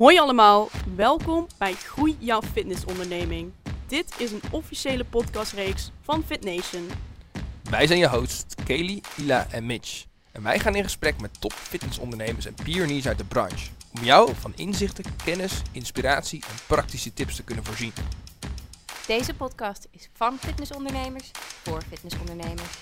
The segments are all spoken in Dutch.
Hoi allemaal, welkom bij Groei jouw fitnessonderneming. Dit is een officiële podcastreeks van FitNation. Wij zijn je hosts Kelly, Ila en Mitch. En wij gaan in gesprek met top fitnessondernemers en pioniers uit de branche. Om jou van inzichten, kennis, inspiratie en praktische tips te kunnen voorzien. Deze podcast is van fitnessondernemers voor fitnessondernemers.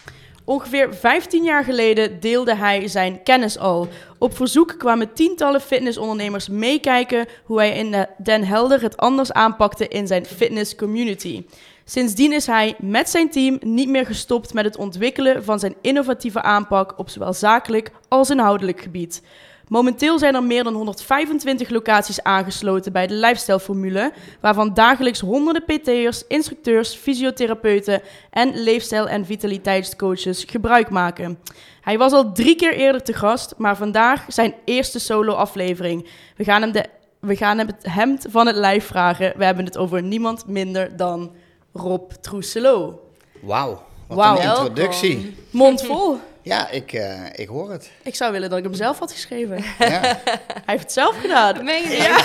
Ongeveer 15 jaar geleden deelde hij zijn kennis al. Op verzoek kwamen tientallen fitnessondernemers meekijken hoe hij in Den Helder het anders aanpakte in zijn fitness community. Sindsdien is hij met zijn team niet meer gestopt met het ontwikkelen van zijn innovatieve aanpak op zowel zakelijk als inhoudelijk gebied. Momenteel zijn er meer dan 125 locaties aangesloten bij de Lifestyle Formule, waarvan dagelijks honderden PT'ers, instructeurs, fysiotherapeuten en leefstijl- en vitaliteitscoaches gebruik maken. Hij was al drie keer eerder te gast, maar vandaag zijn eerste solo-aflevering. We gaan hem, de, we gaan hem het hemd van het lijf vragen. We hebben het over niemand minder dan Rob Troeselo. Wauw, wat een introductie. Mond vol. Ja, ik, eh, ik hoor het. Ik zou willen dat ik hem zelf had geschreven. Ja. Hij heeft het zelf gedaan. Meen je? Ja.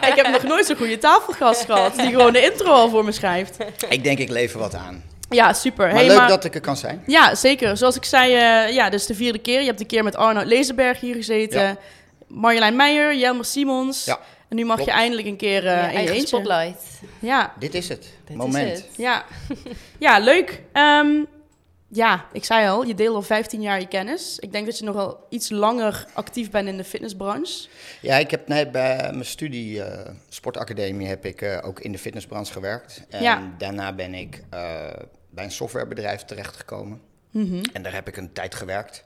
ik heb nog nooit zo'n goede tafelgast gehad die gewoon de intro al voor me schrijft. ik denk, ik lever wat aan. Ja, super. Maar Hey, leuk maar- dat ik er kan zijn. Ja, zeker. Zoals ik zei, eh, ja, dit is de vierde keer. Je hebt een keer met Arnoud Lezenberg hier gezeten. Ja. Marjolein Meijer, Jelmer Simons. Ja, En nu mag klopt. je eindelijk een keer eh Ja, in je eentje. spotlight. Ja, dit is het. Dit Moment. is het. ja. ja, leuk. Ehm, ja, ik zei al, je deelt al 15 jaar je kennis. Ik denk dat je nogal iets langer actief bent in de fitnessbranche. Ja, ik heb net bij mijn studie eh, sportacademie heb ik eh, ook in de fitnessbranche gewerkt. En Ja. daarna ben ik eh, bij een softwarebedrijf terechtgekomen. Mhm. En daar heb ik een tijd gewerkt.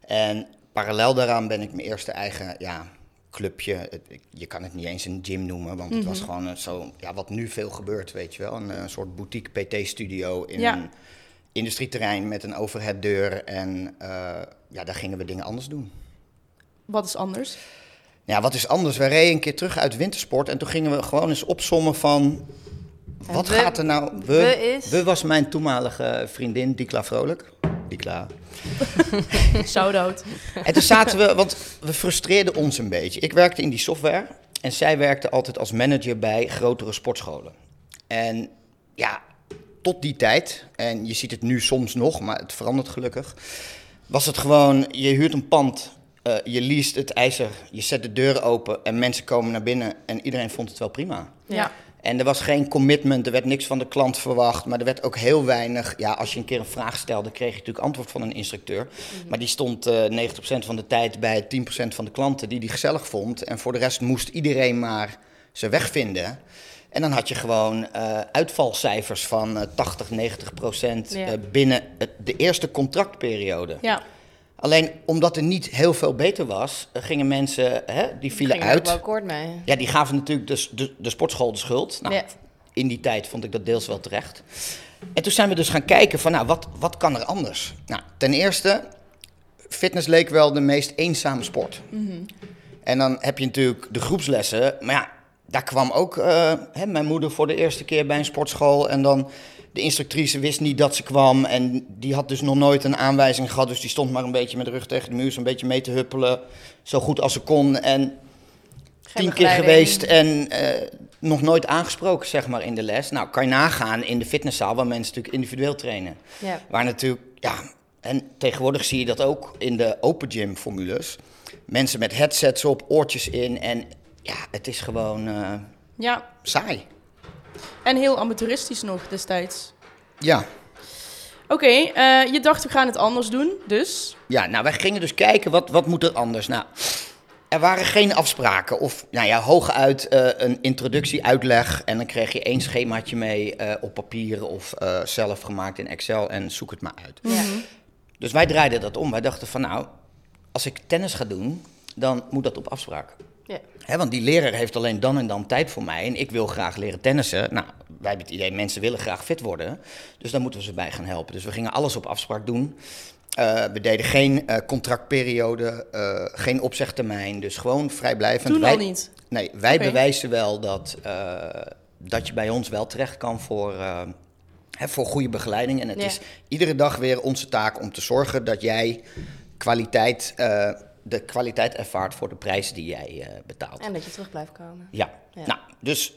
En parallel daaraan ben ik mijn eerste eigen ja, clubje. Je kan het niet eens een gym noemen, want het Mhm. was gewoon eh, zo, ja, wat nu veel gebeurt, weet je wel. Een, soort boutique PT-studio in Ja. een industrieterrein met een overheaddeur. En eh, ja, daar gingen we dingen anders doen. Wat is anders? Ja, wat is anders? We reden een keer terug uit wintersport en toen gingen we gewoon eens opsommen van... Wat we- gaat er nou... we is- we was mijn toenmalige vriendin, Dikla Vrolijk. Dikla. Shout-out. En toen zaten we, want we frustreerden ons een beetje. Ik werkte in die software en zij werkte altijd als manager bij grotere sportscholen. En ja, tot die tijd, en je ziet het nu soms nog, maar het verandert gelukkig, was het gewoon, je huurt een pand, eh, je leest het ijzer, je zet de deuren open en mensen komen naar binnen en iedereen vond het wel prima. Ja. En er was geen commitment, er werd niks van de klant verwacht, maar er werd ook heel weinig. Ja, als je een keer een vraag stelde, kreeg je natuurlijk antwoord van een instructeur. Maar die stond eh 90% van de tijd bij 10% van de klanten die die gezellig vond. En voor de rest moest iedereen maar zijn weg vinden. En dan had je gewoon eh, uitvalcijfers van eh 80, 90 procent Ja. eh, binnen het- de eerste contractperiode. Ja. Alleen omdat er niet heel veel beter was, eh, gingen mensen, hè, die vielen uit. akkoord mee. Ja, die gaven natuurlijk de, de, de sportschool de schuld. Nou, Ja. In die tijd vond ik dat deels wel terecht. En toen zijn we dus gaan kijken van, nou, wat, wat kan er anders? Nou, ten eerste, fitness leek wel de meest eenzame sport. En dan heb je natuurlijk de groepslessen, maar ja, daar kwam ook eh, hè, mijn moeder voor de eerste keer bij een sportschool. En dan de instructrice wist niet dat ze kwam en die had dus nog nooit een aanwijzing gehad. Dus die stond maar een beetje met de rug tegen de muur, zo'n beetje mee te huppelen, zo goed als ze kon. En Geen tien keer geweest en eh, nog nooit aangesproken, zeg maar, in de les. Nou, kan je nagaan in de fitnesszaal, waar mensen natuurlijk individueel trainen. Ja. Waar natuurlijk, ja, en tegenwoordig zie je dat ook in de open gym formules. Mensen met headsets op, oortjes in en ja, het is gewoon eh, ja. saai. En heel amateuristisch nog destijds. Ja. Oké, eh, je dacht we gaan het anders doen, dus... Ja, nou, wij gingen dus kijken, wat, wat moet er anders? Nou, er waren geen afspraken of, nou ja, hooguit eh, een introductie, uitleg. En dan kreeg je één schemaatje mee op papier of zelf gemaakt in Excel en zoek het maar uit. Ja. Dus wij draaiden dat om. Wij dachten van, nou, als ik tennis ga doen, dan moet dat op afspraak. Ja. Want die leraar heeft alleen dan en dan tijd voor mij en ik wil graag leren tennissen. Nou, wij hebben het idee, mensen willen graag fit worden, dus daar moeten we ze bij gaan helpen. Dus we gingen alles op afspraak doen. Eh, we deden geen eh, contractperiode, eh, geen opzegtermijn, dus gewoon vrijblijvend. Toen Wij- al niet. Nee, wij bewijzen wel dat, dat je bij ons wel terecht kan voor, hè, voor goede begeleiding. En het Ja. is iedere dag weer onze taak om te zorgen dat jij kwaliteit de kwaliteit ervaart voor de prijs die jij eh, betaalt. En dat je terug blijft komen. Ja. Ja. nou, dus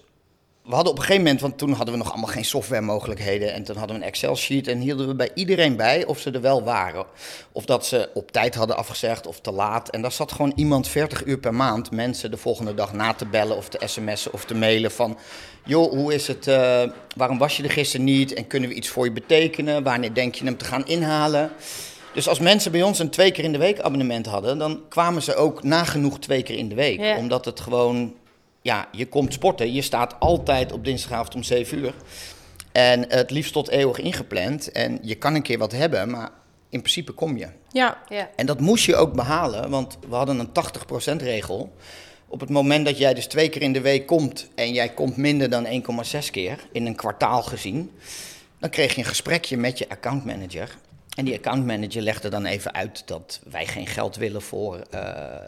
we hadden op een gegeven moment, want toen hadden we nog allemaal geen softwaremogelijkheden. En toen hadden we een Excel-sheet en hielden we bij iedereen bij of ze er wel waren. Of dat ze op tijd hadden afgezegd of te laat. En daar zat gewoon iemand 40 uur per maand mensen de volgende dag na te bellen of te sms'en of te mailen van... Joh, hoe is het? eh, waarom was je er gisteren niet? En kunnen we iets voor je betekenen? Wanneer denk je hem te gaan inhalen? Dus als mensen bij ons een twee keer in de week abonnement hadden, dan kwamen ze ook nagenoeg twee keer in de week. Ja. Omdat het gewoon, ja, je komt sporten, je staat altijd op dinsdagavond om 7 uur. En het liefst tot eeuwig ingepland. En je kan een keer wat hebben, maar in principe kom je. Ja, Ja. En dat moest je ook behalen, want we hadden een 80% regel. Op het moment dat jij dus twee keer in de week komt en jij komt minder dan 1,6 keer in een kwartaal gezien, dan kreeg je een gesprekje met je accountmanager. En die accountmanager legde dan even uit dat wij geen geld willen voor eh,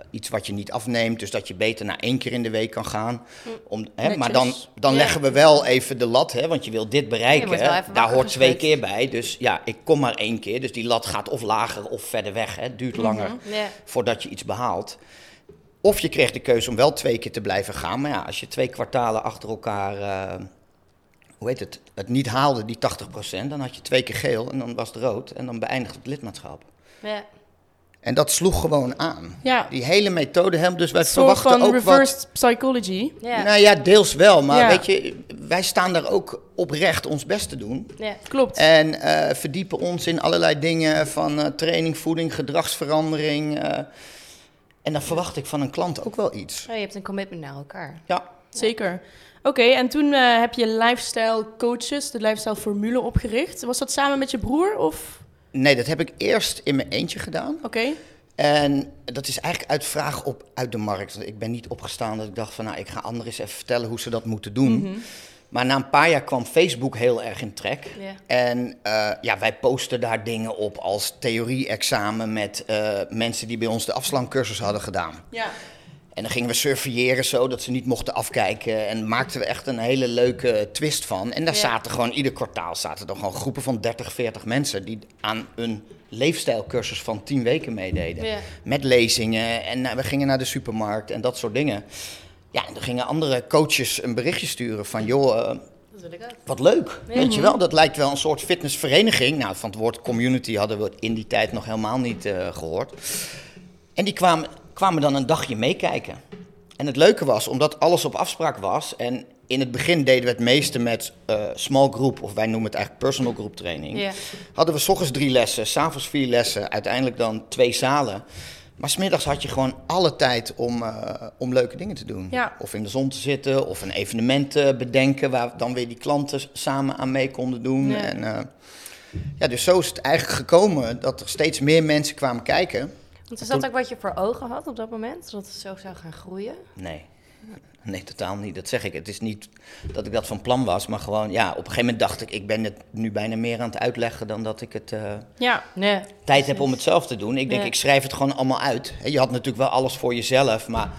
iets wat je niet afneemt. Dus dat je beter naar één keer in de week kan gaan. Om, hè, maar dan, dan leggen we wel even de lat, hè, want je wil dit bereiken. Hè. Daar hoort twee keer bij. Dus ja, ik kom maar één keer. Dus die lat gaat of lager of verder weg. Het duurt langer Ja. voordat je iets behaalt. Of je kreeg de keuze om wel twee keer te blijven gaan. Maar ja, als je twee kwartalen achter elkaar, eh, hoe heet het, het niet haalde, die 80%, dan had je twee keer geel en dan was het rood en dan beëindigt het lidmaatschap. Ja. En dat sloeg gewoon aan. ja. Die hele methode hebben, dus wij verwachten van ook wat... reversed psychology. Ja. Nou ja, deels wel, maar Ja. weet je, wij staan daar ook oprecht ons best te doen. Ja. Klopt. En eh, verdiepen ons in allerlei dingen van eh, training, voeding, gedragsverandering. eh. en dan verwacht ik van een klant ook wel iets. Oh, je hebt een commitment naar elkaar. Ja, Zeker. Oké, en toen eh, heb je lifestyle coaches, de lifestyle formule opgericht. Was dat samen met je broer of? nee, dat heb ik eerst in mijn eentje gedaan. Oké. En dat is eigenlijk uit vraag op uit de markt. Want Ik ben niet opgestaan dat ik dacht van, nou, ik ga anderen eens even vertellen hoe ze dat moeten doen. Mhm. Maar na een paar jaar kwam Facebook heel erg in trek. Ja. En eh, ja, wij posten daar dingen op als theorie-examen met eh, mensen die bij ons de afslankcursus hadden gedaan. Ja. En dan gingen we surveilleren zo dat ze niet mochten afkijken. En maakten we echt een hele leuke twist van. En daar Ja. zaten gewoon, ieder kwartaal zaten er gewoon groepen van 30, 40 mensen die aan een leefstijlcursus van 10 weken meededen. Ja. Met lezingen en nou, we gingen naar de supermarkt en dat soort dingen. Ja, en dan gingen andere coaches een berichtje sturen van, joh, eh, Dat wil ik ook. wat leuk. Ja. Weet je wel, dat lijkt wel een soort fitnessvereniging. Nou, van het woord community hadden we in die tijd nog helemaal niet eh, gehoord. En die kwamen, kwamen dan een dagje meekijken. En het leuke was, omdat alles op afspraak was... en in het begin deden we het meeste met eh, small group... of wij noemen het eigenlijk personal group training... Hadden we s ochtends drie lessen, s'avonds vier lessen... uiteindelijk dan twee zalen... Maar smiddags had je gewoon alle tijd om, eh, om leuke dingen te doen. Ja. Of in de zon te zitten, of een evenement eh, bedenken waar dan weer die klanten samen aan mee konden doen. En, ja, dus zo is het eigenlijk gekomen dat er steeds meer mensen kwamen kijken. Want is dat ook wat je voor ogen had op dat moment? Dat het zo zou gaan groeien? Nee. Nee, totaal niet. Dat zeg ik. Het is niet dat ik dat van plan was, maar gewoon, ja, op een gegeven moment dacht ik, ik ben het nu bijna meer aan het uitleggen dan dat ik het eh, Ja. Nee. tijd heb om het zelf te doen. Ik denk, ik schrijf het gewoon allemaal uit. Je had natuurlijk wel alles voor jezelf, maar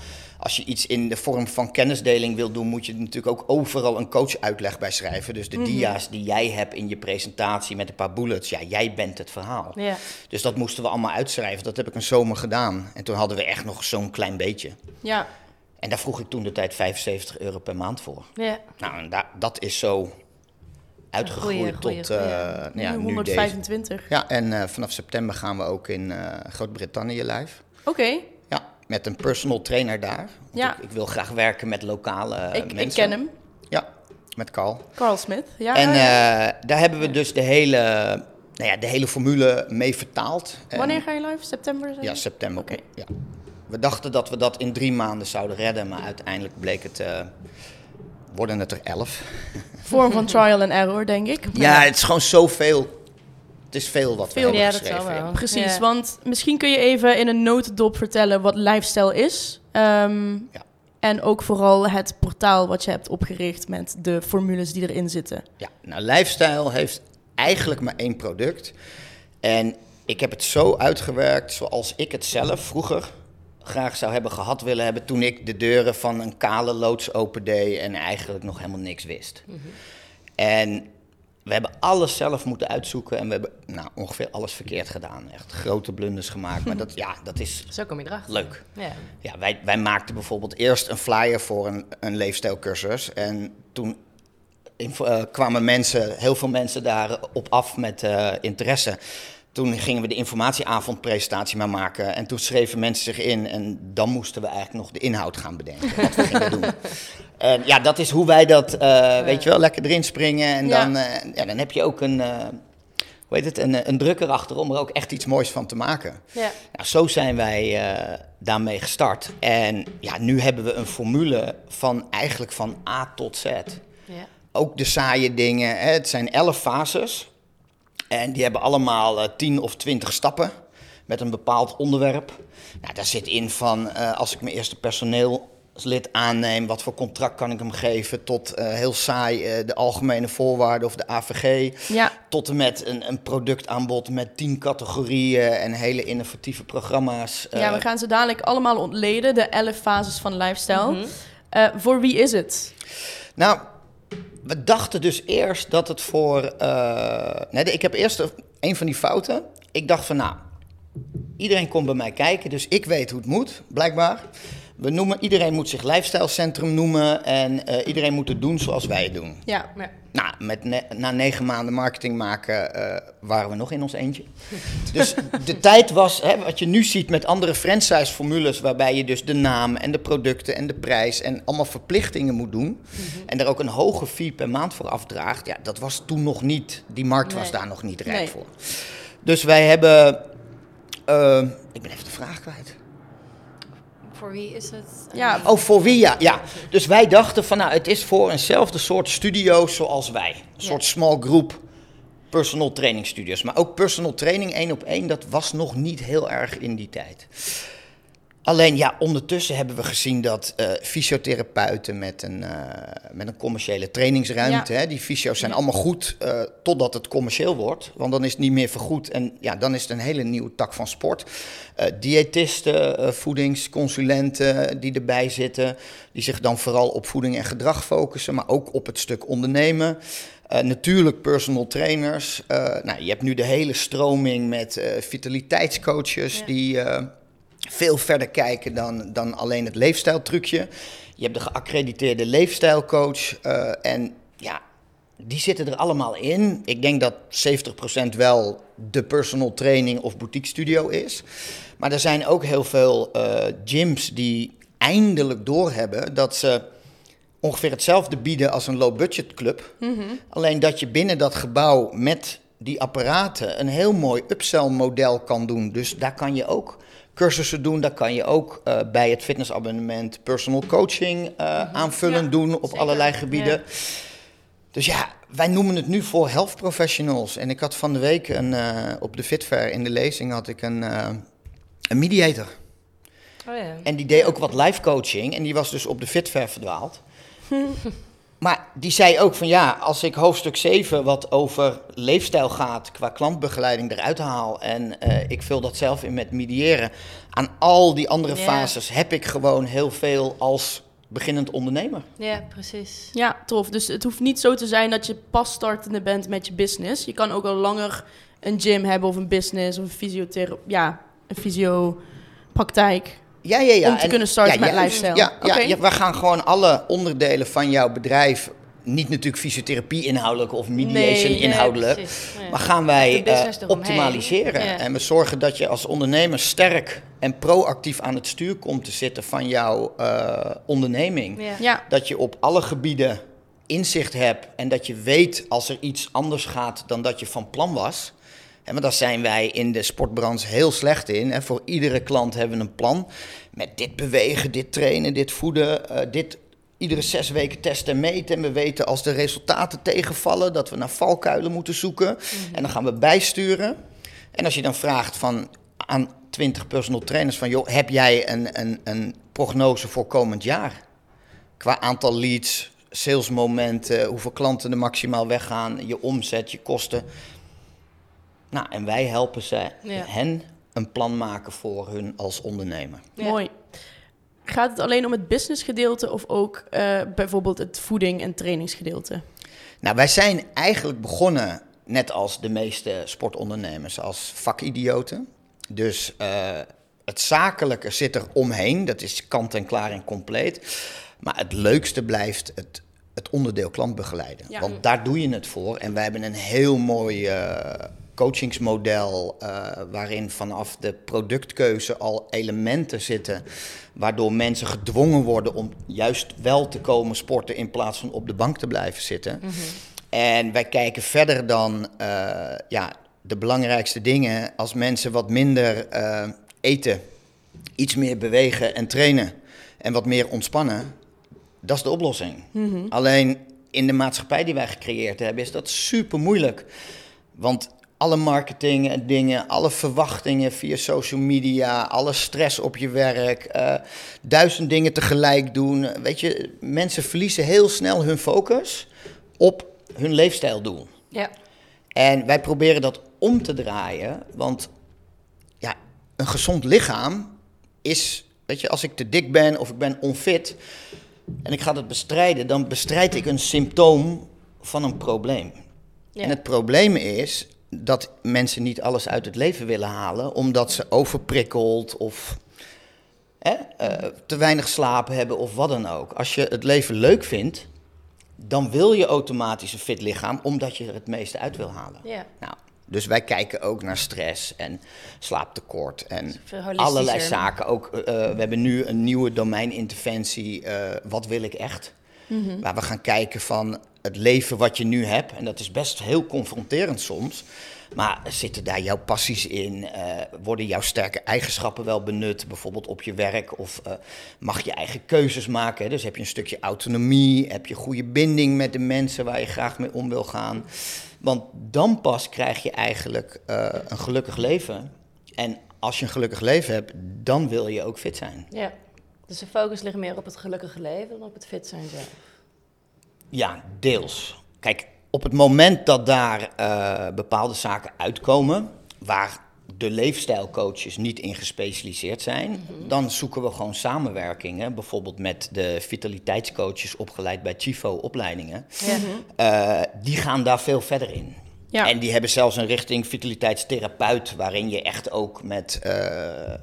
als je iets in de vorm van kennisdeling wil doen, moet je natuurlijk ook overal een coachuitleg bij schrijven. Dus de dia's die jij hebt in je presentatie met een paar bullets, ja, jij bent het verhaal. Ja. Dus dat moesten we allemaal uitschrijven. Dat heb ik een zomer gedaan. En toen hadden we echt nog zo'n klein beetje. Ja. En daar vroeg ik toen de tijd 75 euro per maand voor. Ja. Nou, en da- dat is zo uitgegroeid Goeie, goeie, tot goeie. nou ja, Nu nu deze. 125. Ja, en eh, vanaf september gaan we ook in eh, Groot-Brittannië live. Oké. Met een personal trainer daar. Want Ja. Ik, ik wil graag werken met lokale ik, mensen. ik ken hem. Ja, met Carl. Carl Smith. Ja. en eh, daar hebben we dus de hele, nou ja, de hele formule mee vertaald. En- Wanneer ga je live? September? Ja, september. Oké. Ja. We dachten dat we dat in drie maanden zouden redden, maar uiteindelijk bleek het, eh, worden het er elf. Vorm van trial and error, denk ik. Ja, het is gewoon zoveel. Het is veel wat we Veel. hebben Ja, geschreven. zal wel. ja. Precies, Ja. want misschien kun je even in een notendop vertellen wat lifestyle is. Ehm, Ja. En ook vooral het portaal wat je hebt opgericht met de formules die erin zitten. Ja, nou, Lifestyle heeft eigenlijk maar één product. En ik heb het zo uitgewerkt zoals ik het zelf vroeger graag zou hebben gehad willen hebben toen ik de deuren van een kale loods opendeed en eigenlijk nog helemaal niks wist. En we hebben alles zelf moeten uitzoeken en we hebben nou, ongeveer alles verkeerd gedaan. Echt grote blunders gemaakt, maar dat, ja, dat is Zo kom je erachter. leuk. Ja. Ja, wij, wij maakten bijvoorbeeld eerst een flyer voor een, een leefstijlcursus. En toen eh, kwamen mensen, heel veel mensen daarop af met eh, interesse. Toen gingen we de informatieavondpresentatie maar maken. En toen schreven mensen zich in. En dan moesten we eigenlijk nog de inhoud gaan bedenken. Wat we gingen doen. En ja, dat is hoe wij dat, eh, weet je wel, lekker erin springen. En Ja. dan, eh, ja, dan heb je ook een, eh, hoe heet het, een, een drukker achter om er ook echt iets moois van te maken. Ja. Nou, zo zijn wij daarmee gestart. En ja, nu hebben we een formule van eigenlijk van A tot Z. Ja. Ook de saaie dingen. Hè. Het zijn elf fases. En die hebben allemaal eh, tien of twintig stappen met een bepaald onderwerp. Nou, daar zit in van als ik mijn eerste personeelslid aanneem, wat voor contract kan ik hem geven, tot eh, heel saai eh, de algemene voorwaarden of de AVG. Ja, Tot en met een, een productaanbod met tien categorieën en hele innovatieve programma's. ja, we Eh, gaan ze dadelijk allemaal ontleden, de elf fases van lifestyle. Mhm. Eh, voor wie is het? Nou, we dachten dus eerst dat het voor. eh, nee, ik heb eerst een van die fouten. Ik dacht van, nou, iedereen komt bij mij kijken, dus ik weet hoe het moet, blijkbaar. We noemen, iedereen moet zich lifestyle centrum noemen en eh, iedereen moet het doen zoals wij het doen. Ja, Ja. Nou, met ne- na negen maanden marketing maken eh, waren we nog in ons eentje. Dus de tijd was, hè, wat je nu ziet met andere franchise-formules, waarbij je dus de naam en de producten en de prijs en allemaal verplichtingen moet doen. En daar ook een hoge fee per maand voor afdraagt. Ja, dat was toen nog niet, die markt was daar nog niet Nee. voor. Dus wij hebben, eh, ik ben even de vraag kwijt. Voor wie is het? Ja, Oh, voor wie ja. ja. Dus wij dachten van nou, het is voor eenzelfde soort studio zoals wij. Een Ja. soort small group personal training studios. Maar ook personal training één op één, dat was nog niet heel erg in die tijd. Alleen ja, ondertussen hebben we gezien dat eh, fysiotherapeuten met een, eh, met een commerciële trainingsruimte, Ja. hè, die fysio's zijn allemaal goed eh, totdat het commercieel wordt. Want dan is het niet meer vergoed en ja, dan is het een hele nieuwe tak van sport. Diëtisten, voedingsconsulenten die erbij zitten, die zich dan vooral op voeding en gedrag focussen, maar ook op het stuk ondernemen. Natuurlijk personal trainers. Nou, je hebt nu de hele stroming met vitaliteitscoaches Ja. die veel verder kijken dan, dan alleen het leefstijltrucje. Je hebt de geaccrediteerde leefstijlcoach eh, en ja, die zitten er allemaal in. Ik denk dat 70% wel de personal training of boutique studio is. Maar er zijn ook heel veel eh, gyms die eindelijk doorhebben dat ze ongeveer hetzelfde bieden als een low-budget club. Alleen dat je binnen dat gebouw met die apparaten een heel mooi upsell model kan doen. Dus daar kan je ook cursussen doen. Daar kan je ook eh, bij het fitnessabonnement personal coaching eh, aanvullen Ja, doen op zeker. allerlei gebieden. Ja. Dus ja, wij noemen het nu voor health professionals. En ik had van de week een, eh, op de Fitfair in de lezing had ik een, een mediator. Oh ja. En die deed ook wat life coaching. En die was dus op de Fitfair verdwaald. maar die zei ook van ja, als ik hoofdstuk 7 wat over leefstijl gaat qua klantbegeleiding eruit haal. En eh, ik vul dat zelf in met mediëren. Aan al die andere fases heb ik gewoon heel veel als beginnend ondernemer. ja, precies. ja, tof. Dus het hoeft niet zo te zijn dat je pas startende bent met je business. Je kan ook al langer een gym hebben of een business of een fysiotherapie. Ja, een fysiopraktijk. Ja, ja, ja. Om te kunnen starten met juist. lifestyle. Ja, ja, we gaan gewoon alle onderdelen van jouw bedrijf, niet natuurlijk fysiotherapie inhoudelijk of mediation Nee, inhoudelijk, maar gaan wij eh, optimaliseren. Ja. En we zorgen dat je als ondernemer sterk en proactief aan het stuur komt te zitten van jouw eh, onderneming. Ja. Ja, Dat je op alle gebieden inzicht hebt en dat je weet als er iets anders gaat dan dat je van plan was. Maar daar zijn wij in de sportbranche heel slecht in. Voor iedere klant hebben we een plan. Met dit bewegen, dit trainen, dit voeden, eh, dit iedere zes weken testen en meten. En we weten als de resultaten tegenvallen dat we naar valkuilen moeten zoeken. En dan gaan we bijsturen. En als je dan vraagt van aan 20 personal trainers van... joh, heb jij een, een, een prognose voor komend jaar? Qua aantal leads, salesmomenten, hoeveel klanten er maximaal weggaan, je omzet, je kosten. Nou, en wij helpen ze, Ja. hen een plan maken voor hun als ondernemer. Ja. mooi. Gaat het alleen om het businessgedeelte of ook eh, bijvoorbeeld het voeding- en trainingsgedeelte? Nou, wij zijn eigenlijk begonnen, net als de meeste sportondernemers, als vakidioten. Dus uh, het zakelijke zit er omheen, dat is kant en klaar en compleet. Maar het leukste blijft het, het onderdeel klantbegeleiden. Ja. Want daar doe je het voor. En wij hebben een heel mooi uh, coachingsmodel uh, waarin vanaf de productkeuze al elementen zitten waardoor mensen gedwongen worden om juist wel te komen sporten in plaats van op de bank te blijven zitten. Mhm. En wij kijken verder dan uh, ja, de belangrijkste dingen als mensen wat minder uh, eten, iets meer bewegen en trainen en wat meer ontspannen. Dat is de oplossing. Mhm. Alleen in de maatschappij die wij gecreëerd hebben, is dat super moeilijk. Want alle marketing en dingen, alle verwachtingen via social media, alle stress op je werk, uh, duizend dingen tegelijk doen. Weet je, mensen verliezen heel snel hun focus op hun leefstijldoel. Ja. En wij proberen dat om te draaien, want ja, een gezond lichaam is, weet je, als ik te dik ben of ik ben onfit en ik ga dat bestrijden, dan bestrijd ik een symptoom van een probleem. Ja. En het probleem is dat mensen niet alles uit het leven willen halen, omdat ze overprikkeld of hè, uh, te weinig slapen hebben of wat dan ook. Als je het leven leuk vindt, dan wil je automatisch een fit lichaam, omdat je er het meeste uit wil halen. Ja. Nou, dus wij kijken ook naar stress en slaaptekort en allerlei zaken. Ook, uh, we hebben nu een nieuwe domeininterventie, uh, wat wil ik echt? Mhm. Waar we gaan kijken van het leven wat je nu hebt. En dat is best heel confronterend soms. Maar zitten daar jouw passies in? Uh, worden jouw sterke eigenschappen wel benut, bijvoorbeeld op je werk? Of uh, mag je eigen keuzes maken? Dus heb je een stukje autonomie? Heb je goede binding met de mensen waar je graag mee om wil gaan? Want dan pas krijg je eigenlijk uh, een gelukkig leven. En als je een gelukkig leven hebt, dan wil je ook fit zijn. Ja. Dus de focus ligt meer op het gelukkige leven dan op het fit zijn zelf. Ja, deels. Kijk, op het moment dat daar uh, bepaalde zaken uitkomen, waar de leefstijlcoaches niet in gespecialiseerd zijn, mm -hmm. dan zoeken we gewoon samenwerkingen. Bijvoorbeeld met de vitaliteitscoaches opgeleid bij Chifo-opleidingen. Ja. Uh, die gaan daar veel verder in. Ja. En die hebben zelfs een richting vitaliteitstherapeut, waarin je echt ook met uh,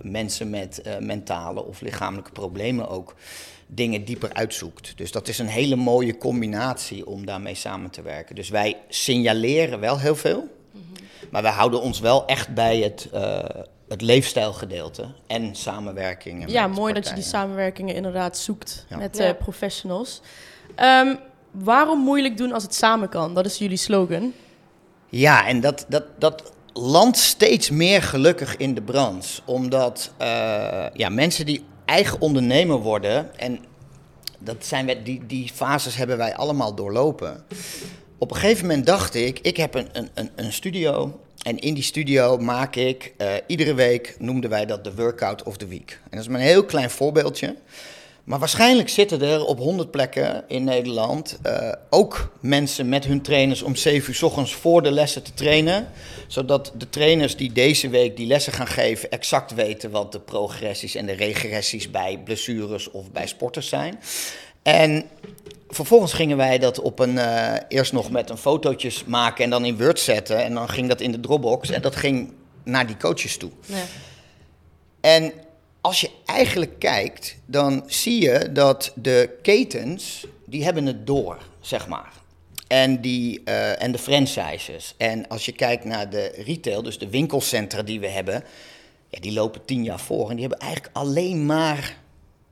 mensen met mentale of lichamelijke problemen ook dingen dieper uitzoekt. Dus dat is een hele mooie combinatie om daarmee samen te werken. Dus wij signaleren wel heel veel, mm -hmm. maar wij houden ons wel echt bij het, uh, het leefstijlgedeelte en samenwerkingen. Ja, met mooi dat je die samenwerkingen inderdaad zoekt Ja. met Ja. eh, professionals. Ehm, waarom moeilijk doen als het samen kan? Dat is jullie slogan. Ja, en dat, dat, dat landt steeds meer gelukkig in de branche. Omdat uh, ja, mensen die eigen ondernemer worden, en dat zijn wij, die, die fases hebben wij allemaal doorlopen. Op een gegeven moment dacht ik, ik heb een, een, een, studio. En in die studio maak ik, uh, iedere week noemden wij dat de workout of the week. En dat is maar een heel klein voorbeeldje. Maar waarschijnlijk zitten er op 100 plekken in Nederland uh, ook mensen met hun trainers om 7 uur s ochtends voor de lessen te trainen. Zodat de trainers die deze week die lessen gaan geven exact weten wat de progressies en de regressies bij blessures of bij sporters zijn. En vervolgens gingen wij dat op een, uh, eerst nog met een fotootjes maken en dan in Word zetten. En dan ging dat in de Dropbox en dat ging naar die coaches toe. Ja. En als je eigenlijk kijkt, dan zie je dat de ketens, die hebben het door, zeg maar. En, die, uh, en de franchises. En als je kijkt naar de retail, dus de winkelcentra die we hebben, ja, die lopen tien jaar voor. En die hebben eigenlijk alleen maar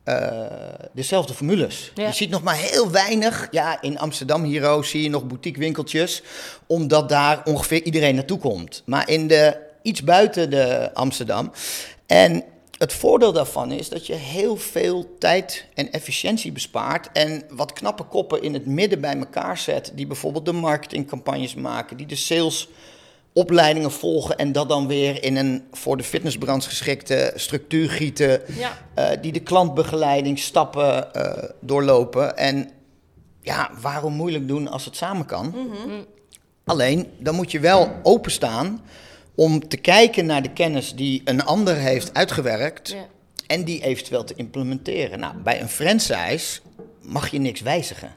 uh, dezelfde formules. Ja. Je ziet nog maar heel weinig. Ja, in Amsterdam hier zie je nog boutiquewinkeltjes, omdat daar ongeveer iedereen naartoe komt. Maar in de, iets buiten de Amsterdam. En het voordeel daarvan is dat je heel veel tijd en efficiëntie bespaart en wat knappe koppen in het midden bij elkaar zet, die bijvoorbeeld de marketingcampagnes maken, die de salesopleidingen volgen en dat dan weer in een voor de fitnessbranche geschikte structuur gieten, Ja. uh, die de klantbegeleiding stappen uh, doorlopen. En ja, waarom moeilijk doen als het samen kan? Mhm. Alleen, dan moet je wel openstaan om te kijken naar de kennis die een ander heeft uitgewerkt Ja. en die eventueel te implementeren. Nou, bij een franchise mag je niks wijzigen.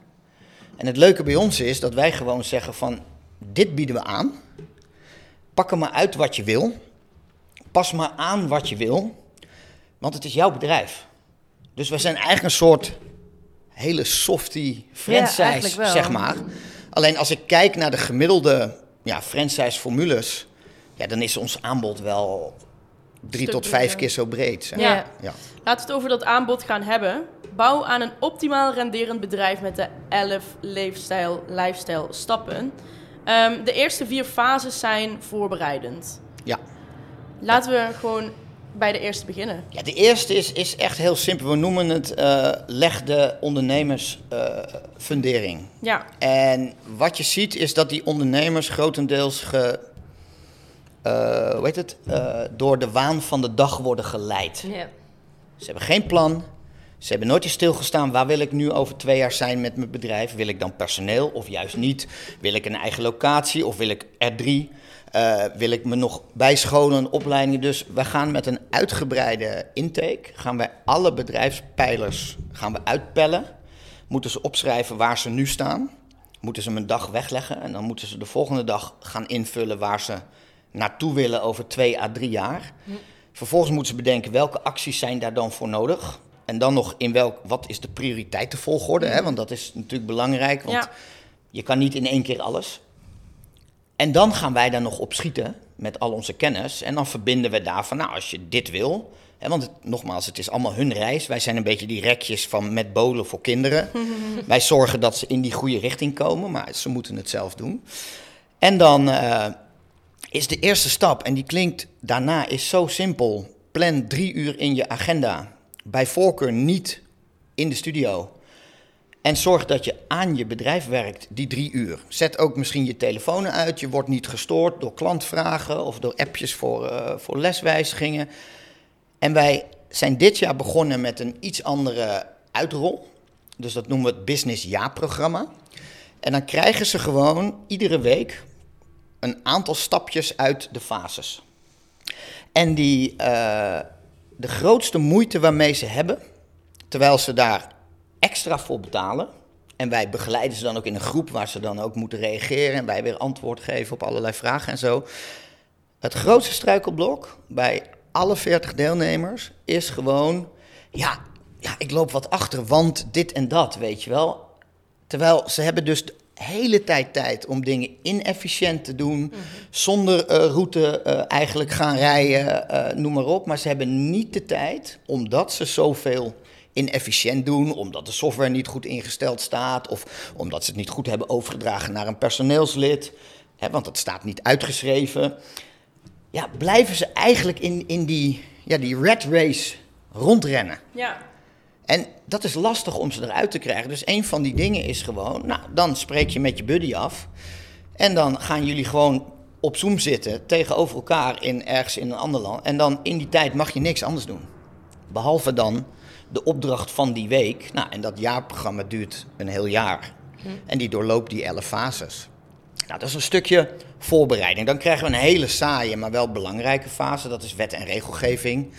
En het leuke bij ons is dat wij gewoon zeggen van, dit bieden we aan. Pak er maar uit wat je wil. Pas maar aan wat je wil. Want het is jouw bedrijf. Dus we zijn eigenlijk een soort hele softie franchise, zeg maar. Alleen als ik kijk naar de gemiddelde ja, franchise-formules, ja, dan is ons aanbod wel drie Stuk tot vijf keer zo breed. zeg. Ja. Ja. Laten we het over dat aanbod gaan hebben. Bouw aan een optimaal renderend bedrijf met de 11 lifestyle, lifestyle stappen. Ehm, de eerste vier fases zijn voorbereidend. Ja. Laten we gewoon bij de eerste beginnen. Ja, de eerste is, is echt heel simpel. We noemen het eh, leg de ondernemers eh, fundering. Ja, En wat je ziet is dat die ondernemers grotendeels ge, eh, hoe heet het? Eh, door de waan van de dag worden geleid. Ja. Ze hebben geen plan. Ze hebben nooit eens stilgestaan. Waar wil ik nu over twee jaar zijn met mijn bedrijf? Wil ik dan personeel of juist niet? Wil ik een eigen locatie of wil ik er drie? Eh, wil ik me nog bijscholen, opleidingen? Dus we gaan met een uitgebreide intake. Gaan wij alle bedrijfspijlers gaan we uitpellen. Moeten ze opschrijven waar ze nu staan. Moeten ze hem een dag wegleggen. En dan moeten ze de volgende dag gaan invullen waar ze naartoe willen over twee à drie jaar. Vervolgens moeten ze bedenken welke acties zijn daar dan voor nodig. En dan nog in welk, wat is de prioriteitenvolgorde? Hè? Want dat is natuurlijk belangrijk. Want Ja. je kan niet in één keer alles. En dan gaan wij daar nog op schieten met al onze kennis. En dan verbinden we daarvan, nou, als je dit wil. Hè, want het- nogmaals, het is allemaal hun reis. Wij zijn een beetje die rekjes van met bolen voor kinderen. wij zorgen dat ze in die goede richting komen, maar ze moeten het zelf doen. En dan eh, is de eerste stap, en die klinkt daarna, is zo simpel. Plan drie uur in je agenda. Bij voorkeur niet in de studio. En zorg dat je aan je bedrijf werkt die drie uur. Zet ook misschien je telefoon uit. Je wordt niet gestoord door klantvragen of door appjes voor, eh, voor leswijzigingen. En wij zijn dit jaar begonnen met een iets andere uitrol. Dus dat noemen we het Business Ja-programma. En dan krijgen ze gewoon iedere week een aantal stapjes uit de fases. En die, eh, de grootste moeite waarmee ze hebben, terwijl ze daar extra voor betalen. En wij begeleiden ze dan ook in een groep waar ze dan ook moeten reageren. En wij weer antwoord geven op allerlei vragen en zo. Het grootste struikelblok bij alle 40 deelnemers is gewoon... Ja, ja, ik loop wat achter, want dit en dat, weet je wel. Terwijl ze hebben dus hele tijd tijd om dingen inefficiënt te doen. Zonder eh, route eh, eigenlijk gaan rijden, eh, noem maar op. Maar ze hebben niet de tijd, omdat ze zoveel inefficiënt doen. Omdat de software niet goed ingesteld staat. Of omdat ze het niet goed hebben overgedragen naar een personeelslid. Hè, want het staat niet uitgeschreven. Ja, blijven ze eigenlijk in, in die, ja, die red race rondrennen. ja. En dat is lastig om ze eruit te krijgen. Dus een van die dingen is gewoon, nou, dan spreek je met je buddy af. En dan gaan jullie gewoon op Zoom zitten tegenover elkaar in, ergens in een ander land. En dan in die tijd mag je niks anders doen. Behalve dan de opdracht van die week. Nou, en dat jaarprogramma duurt een heel jaar. En die doorloopt die elf fases. Nou, dat is een stukje voorbereiding. Dan krijgen we een hele saaie, maar wel belangrijke fase. Dat is wet en regelgeving.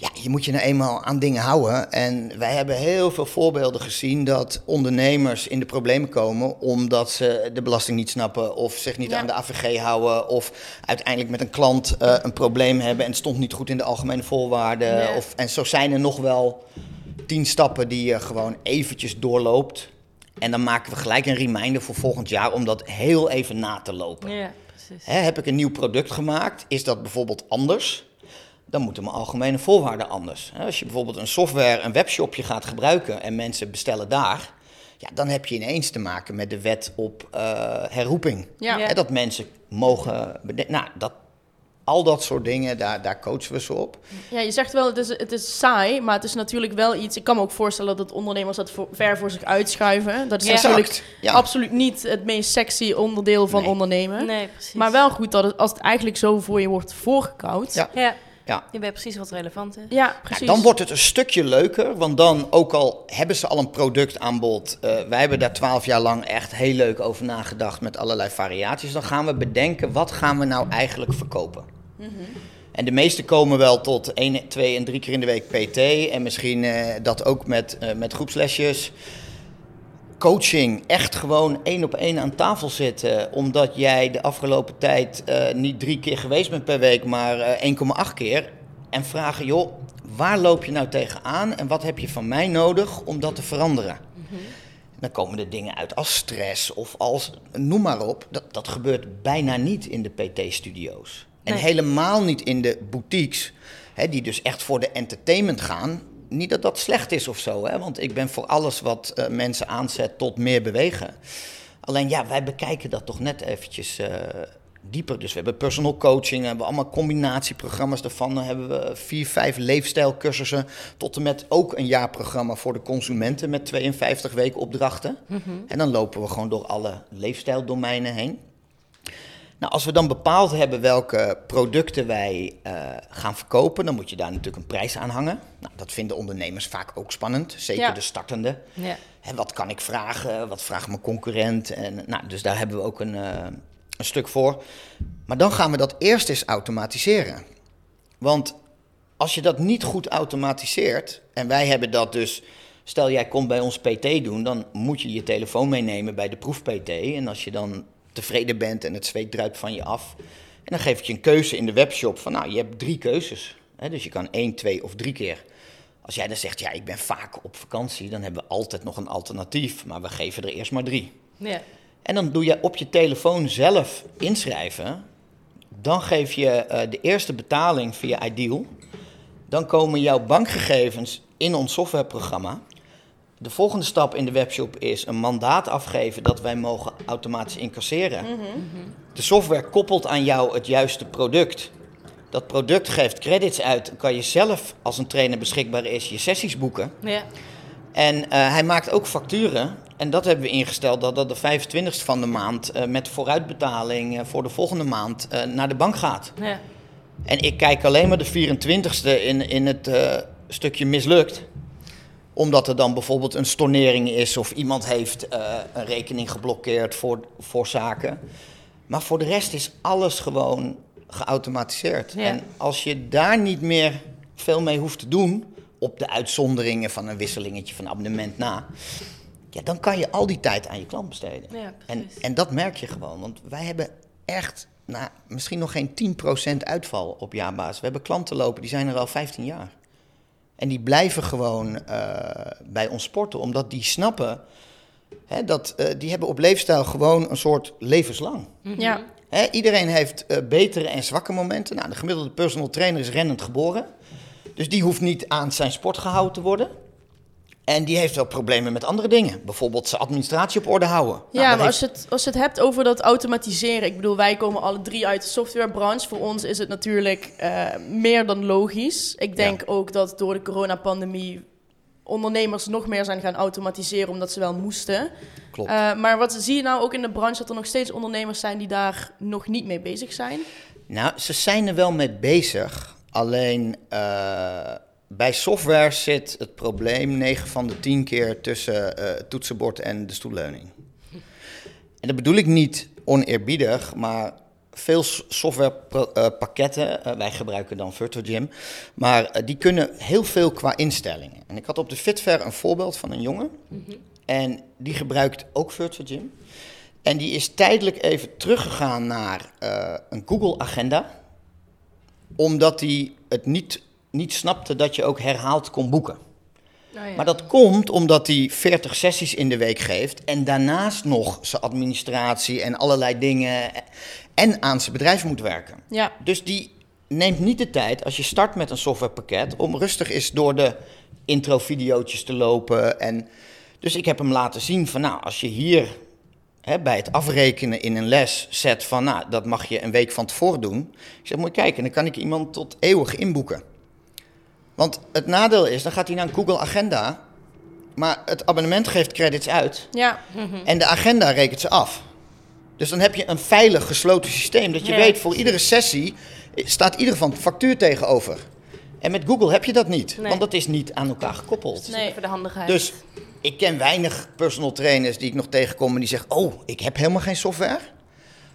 Ja, je moet je nou eenmaal aan dingen houden. En wij hebben heel veel voorbeelden gezien dat ondernemers in de problemen komen omdat ze de belasting niet snappen of zich niet Ja. aan de AVG houden of uiteindelijk met een klant eh, een probleem hebben en het stond niet goed in de algemene voorwaarden. Ja. Of, en zo zijn er nog wel tien stappen die je gewoon eventjes doorloopt. En dan maken we gelijk een reminder voor volgend jaar om dat heel even na te lopen. Ja, precies. Hè, heb ik een nieuw product gemaakt? Is dat bijvoorbeeld anders? Dan moeten mijn algemene voorwaarden anders. Hè, Als je bijvoorbeeld een software, een webshopje gaat gebruiken en mensen bestellen daar, ja, dan heb je ineens te maken met de wet op eh, herroeping. Ja. Dat mensen mogen. Nou, dat, al dat soort dingen, daar, daar coachen we ze op. Ja, je zegt wel, het is, het is saai, maar het is natuurlijk wel iets... Ik kan me ook voorstellen dat ondernemers dat voor- ver voor zich uitschuiven. Dat is Ja. natuurlijk Exact, ja. absoluut niet het meest sexy onderdeel van Nee. ondernemen. Nee, precies. Maar wel goed dat het, als het eigenlijk zo voor je wordt voorgekoud. Ja. Ja, je weet precies wat relevant is. Ja, Nou, precies. dan wordt het een stukje leuker, want dan, ook al hebben ze al een productaanbod, eh wij hebben daar twaalf jaar lang echt heel leuk over nagedacht met allerlei variaties, dan gaan we bedenken, wat gaan we nou eigenlijk verkopen? En de meeste komen wel tot één, twee en drie keer in de week PT en misschien eh, dat ook met, eh, met groepslesjes. Coaching, echt gewoon één op één aan tafel zitten, omdat jij de afgelopen tijd eh, niet drie keer geweest bent per week, maar eh, 1,8 keer. En vragen, joh, waar loop je nou tegenaan en wat heb je van mij nodig om dat te veranderen? Dan komen er dingen uit als stress of als, noem maar op. Dat, dat gebeurt bijna niet in de PT-studio's. En helemaal niet in de boutiques, hè, die dus echt voor de entertainment gaan. Niet dat dat slecht is of zo, hè, want ik ben voor alles wat eh, mensen aanzet tot meer bewegen. Alleen ja, wij bekijken dat toch net eventjes eh, dieper. Dus we hebben personal coaching, we hebben allemaal combinatieprogramma's daarvan. Dan hebben we vier, vijf leefstijlcursussen. Tot en met ook een jaarprogramma voor de consumenten met 52 weken opdrachten. En dan lopen we gewoon door alle leefstijldomeinen heen. Nou, als we dan bepaald hebben welke producten wij eh, gaan verkopen, dan moet je daar natuurlijk een prijs aan hangen. Nou, dat vinden ondernemers vaak ook spannend, zeker Ja. de startende. Ja. Hè, wat kan ik vragen? Wat vraagt mijn concurrent? En, nou, dus daar hebben we ook een, eh, een stuk voor. Maar dan gaan we dat eerst eens automatiseren. Want als je dat niet goed automatiseert, en wij hebben dat dus, stel jij komt bij ons PT doen, dan moet je je telefoon meenemen bij de proef-PT. En als je dan tevreden bent en het zweet druipt van je af, en dan geef ik je een keuze in de webshop van, nou, je hebt drie keuzes. Hè, dus je kan één, twee of drie keer. Als jij dan zegt, ja, ik ben vaak op vakantie, dan hebben we altijd nog een alternatief, maar we geven er eerst maar drie. Ja. En dan doe je op je telefoon zelf inschrijven. Dan geef je eh, de eerste betaling via Ideal. Dan komen jouw bankgegevens in ons softwareprogramma. De volgende stap in de webshop is een mandaat afgeven dat wij mogen automatisch incasseren. De software koppelt aan jou het juiste product. Dat product geeft credits uit. Dan kan je zelf, als een trainer beschikbaar is, je sessies boeken. Ja. En eh, hij maakt ook facturen. En dat hebben we ingesteld dat dat de 25ste van de maand eh, met vooruitbetaling eh, voor de volgende maand naar de bank gaat. Ja. En ik kijk alleen maar de 24ste in, in het stukje mislukt. Omdat er dan bijvoorbeeld een stornering is of iemand heeft eh, een rekening geblokkeerd voor, voor zaken. Maar voor de rest is alles gewoon geautomatiseerd. Ja. En als je daar niet meer veel mee hoeft te doen, op de uitzonderingen van een wisselingetje van abonnement na, ja, dan kan je al die tijd aan je klant besteden. Ja, en, en dat merk je gewoon, want wij hebben echt nou, misschien nog geen 10% uitval op jaarbasis. We hebben klanten lopen, die zijn er al 15 jaar. En die blijven gewoon eh, bij ons sporten, omdat die snappen, hè, dat, eh, die hebben op leefstijl gewoon een soort levenslang. Ja. Hè, iedereen heeft eh, betere en zwakke momenten. Nou, de gemiddelde personal trainer is rennend geboren. Dus die hoeft niet aan zijn sport gehouden te worden. En die heeft wel problemen met andere dingen. Bijvoorbeeld zijn administratie op orde houden. Nou, Ja, maar heeft- als je, het, als je het hebt over dat automatiseren. Ik bedoel, wij komen alle drie uit de softwarebranche. Voor ons is het natuurlijk eh, meer dan logisch. Ik denk ook dat door de coronapandemie ondernemers nog meer zijn gaan automatiseren omdat ze wel moesten. Klopt. Eh, maar wat zie je nou ook in de branche dat er nog steeds ondernemers zijn die daar nog niet mee bezig zijn? Nou, ze zijn er wel mee bezig. Alleen eh, bij software zit het probleem 9 van de 10 keer tussen eh, het toetsenbord en de stoelleuning. En dat bedoel ik niet oneerbiedig, maar veel softwarepakketten, eh, wij gebruiken dan Virtual Gym, maar eh, die kunnen heel veel qua instellingen. En ik had op de Fitfair een voorbeeld van een jongen en die gebruikt ook Virtual Gym. En die is tijdelijk even teruggegaan naar eh, een Google-agenda, omdat hij het niet, niet snapte dat je ook herhaald kon boeken. Oh, ja. Maar dat komt omdat hij 40 sessies in de week geeft en daarnaast nog zijn administratie en allerlei dingen en aan zijn bedrijf moet werken. Ja, Dus die neemt niet de tijd als je start met een softwarepakket om rustig eens door de intro-videootjes te lopen. En dus ik heb hem laten zien van nou, als je hier hè, bij het afrekenen in een les zet van nou, dat mag je een week van tevoren doen. Ik zeg, moet je kijken, dan kan ik iemand tot eeuwig inboeken. Want het nadeel is, dan gaat hij naar een Google Agenda, maar het abonnement geeft credits uit. ja, En de agenda rekent ze af. Dus dan heb je een veilig gesloten systeem. Dat je Ja, weet, voor iedere sessie staat ieder een factuur tegenover. En met Google heb je dat niet. Nee. Want dat is niet aan elkaar gekoppeld. Nee. Voor de handigheid. Dus ik ken weinig personal trainers die ik nog tegenkom en die zeggen... oh, ik heb helemaal geen software.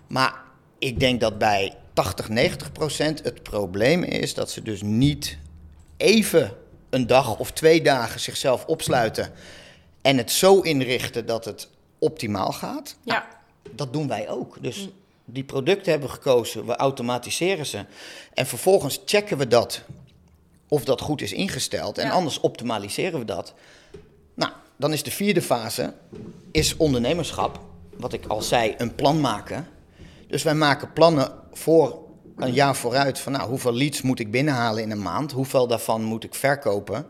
Maar ik denk dat bij 80, 90 procent het probleem is... dat ze dus niet even een dag of twee dagen zichzelf opsluiten... en het zo inrichten dat het optimaal gaat. Ja. Dat doen wij ook. Dus die producten hebben we gekozen, we automatiseren ze. En vervolgens checken we dat of dat goed is ingesteld. En Ja. anders optimaliseren we dat. Nou, dan is de vierde fase, is ondernemerschap. Wat ik al zei, een plan maken. Dus wij maken plannen voor een jaar vooruit. Van nou, hoeveel leads moet ik binnenhalen in een maand? Hoeveel daarvan moet ik verkopen?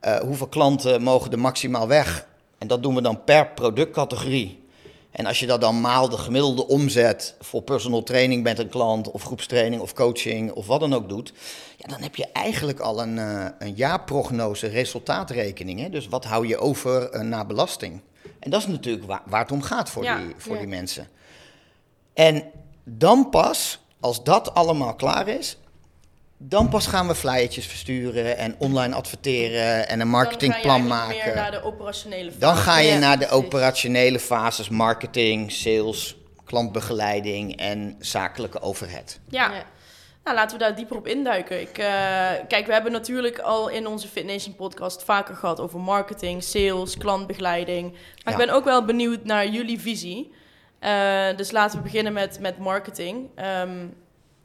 Eh, hoeveel klanten mogen er maximaal weg? En dat doen we dan per productcategorie. En als je dat dan maal de gemiddelde omzet voor personal training met een klant, of groepstraining of coaching of wat dan ook doet, ja, dan heb je eigenlijk al een, eh, een jaarprognose resultaatrekening. Hè? Dus wat hou je over eh, na belasting? En dat is natuurlijk waar, waar het om gaat voor, Ja, die, voor ja. die mensen. En dan pas, als dat allemaal klaar is, dan pas gaan we flyertjes versturen en online adverteren en een marketingplan Dan ga je maken. naar de operationele Dan fase. ga je Ja, naar de operationele fases, marketing, sales, klantbegeleiding en zakelijke overhead. Ja. Ja. Nou, laten we daar dieper op induiken. Ik, eh, kijk, we hebben natuurlijk al in onze Fit Nation podcast vaker gehad over marketing, sales, klantbegeleiding. Maar Ja. ik ben ook wel benieuwd naar jullie visie. Eh, dus laten we beginnen met, met marketing. Ehm,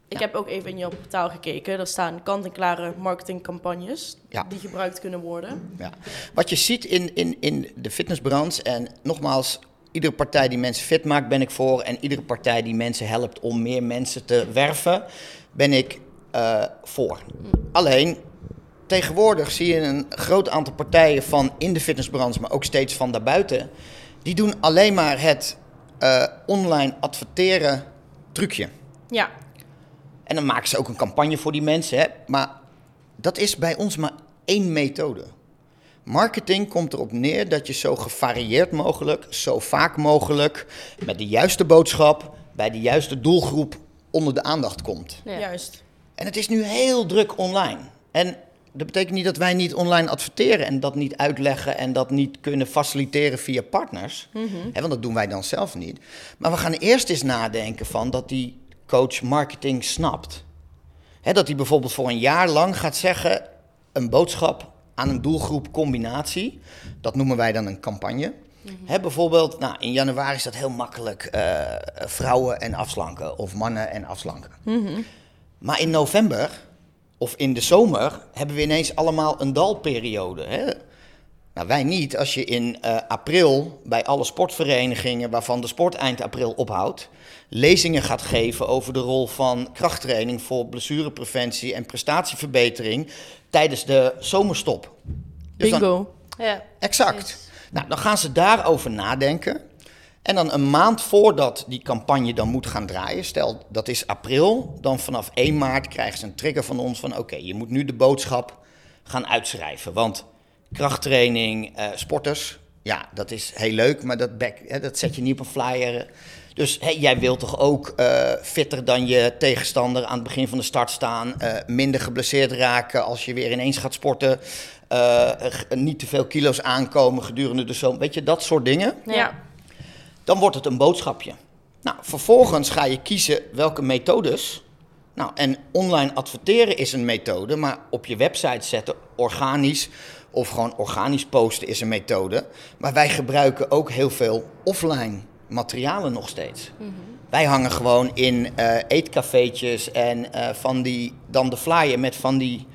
ik heb ook even in jouw portaal gekeken. Er staan kant-en-klare marketingcampagnes Ja. die gebruikt kunnen worden. Ja. Wat je ziet in, in, in de fitnessbranche, en nogmaals, iedere partij die mensen fit maakt, ben ik voor. En iedere partij die mensen helpt om meer mensen te werven, ben ik eh, voor. Alleen, tegenwoordig zie je een groot aantal partijen van in de fitnessbranche, maar ook steeds van daarbuiten, die doen alleen maar het eh, online adverteren trucje. Ja, En dan maken ze ook een campagne voor die mensen. Hè? Maar dat is bij ons maar één methode. Marketing komt erop neer dat je zo gevarieerd mogelijk, zo vaak mogelijk, met de juiste boodschap, bij de juiste doelgroep onder de aandacht komt. Ja. juist. En het is nu heel druk online. En dat betekent niet dat wij niet online adverteren en dat niet uitleggen en dat niet kunnen faciliteren via partners. Hè, want dat doen wij dan zelf niet. Maar we gaan eerst eens nadenken van dat die coach marketing snapt. Hè, dat hij bijvoorbeeld voor een jaar lang gaat zeggen een boodschap aan een doelgroep combinatie. Dat noemen wij dan een campagne. Hè, bijvoorbeeld, nou, in januari is dat heel makkelijk. eh, vrouwen en afslanken of mannen en afslanken. Maar in november of in de zomer hebben we ineens allemaal een dalperiode. Hè? Nou, wij niet. Als je in eh, april bij alle sportverenigingen, waarvan de sport eind april ophoudt, lezingen gaat geven over de rol van krachttraining voor blessurepreventie en prestatieverbetering tijdens de zomerstop. Dus dan- Bingo. Ja. Exact. Nou, dan gaan ze daarover nadenken. En dan een maand voordat die campagne dan moet gaan draaien, stel dat is april, dan vanaf 1 maart krijgen ze een trigger van ons van oké, je moet nu de boodschap gaan uitschrijven. Want krachttraining, eh, sporters, ja, dat is heel leuk, maar dat, hè, dat zet je niet op een flyer. Dus hè, jij wilt toch ook eh, fitter dan je tegenstander aan het begin van de start staan, eh, minder geblesseerd raken als je weer ineens gaat sporten, eh, niet te veel kilo's aankomen gedurende de zomer, weet je, dat soort dingen Ja. Dan wordt het een boodschapje. Nou, vervolgens ga je kiezen welke methodes. Nou, en online adverteren is een methode, maar op je website zetten organisch of gewoon organisch posten is een methode. Maar wij gebruiken ook heel veel offline materialen nog steeds. Wij hangen gewoon in eh eetcafeetjes en eh, van die, dan de flyer met van die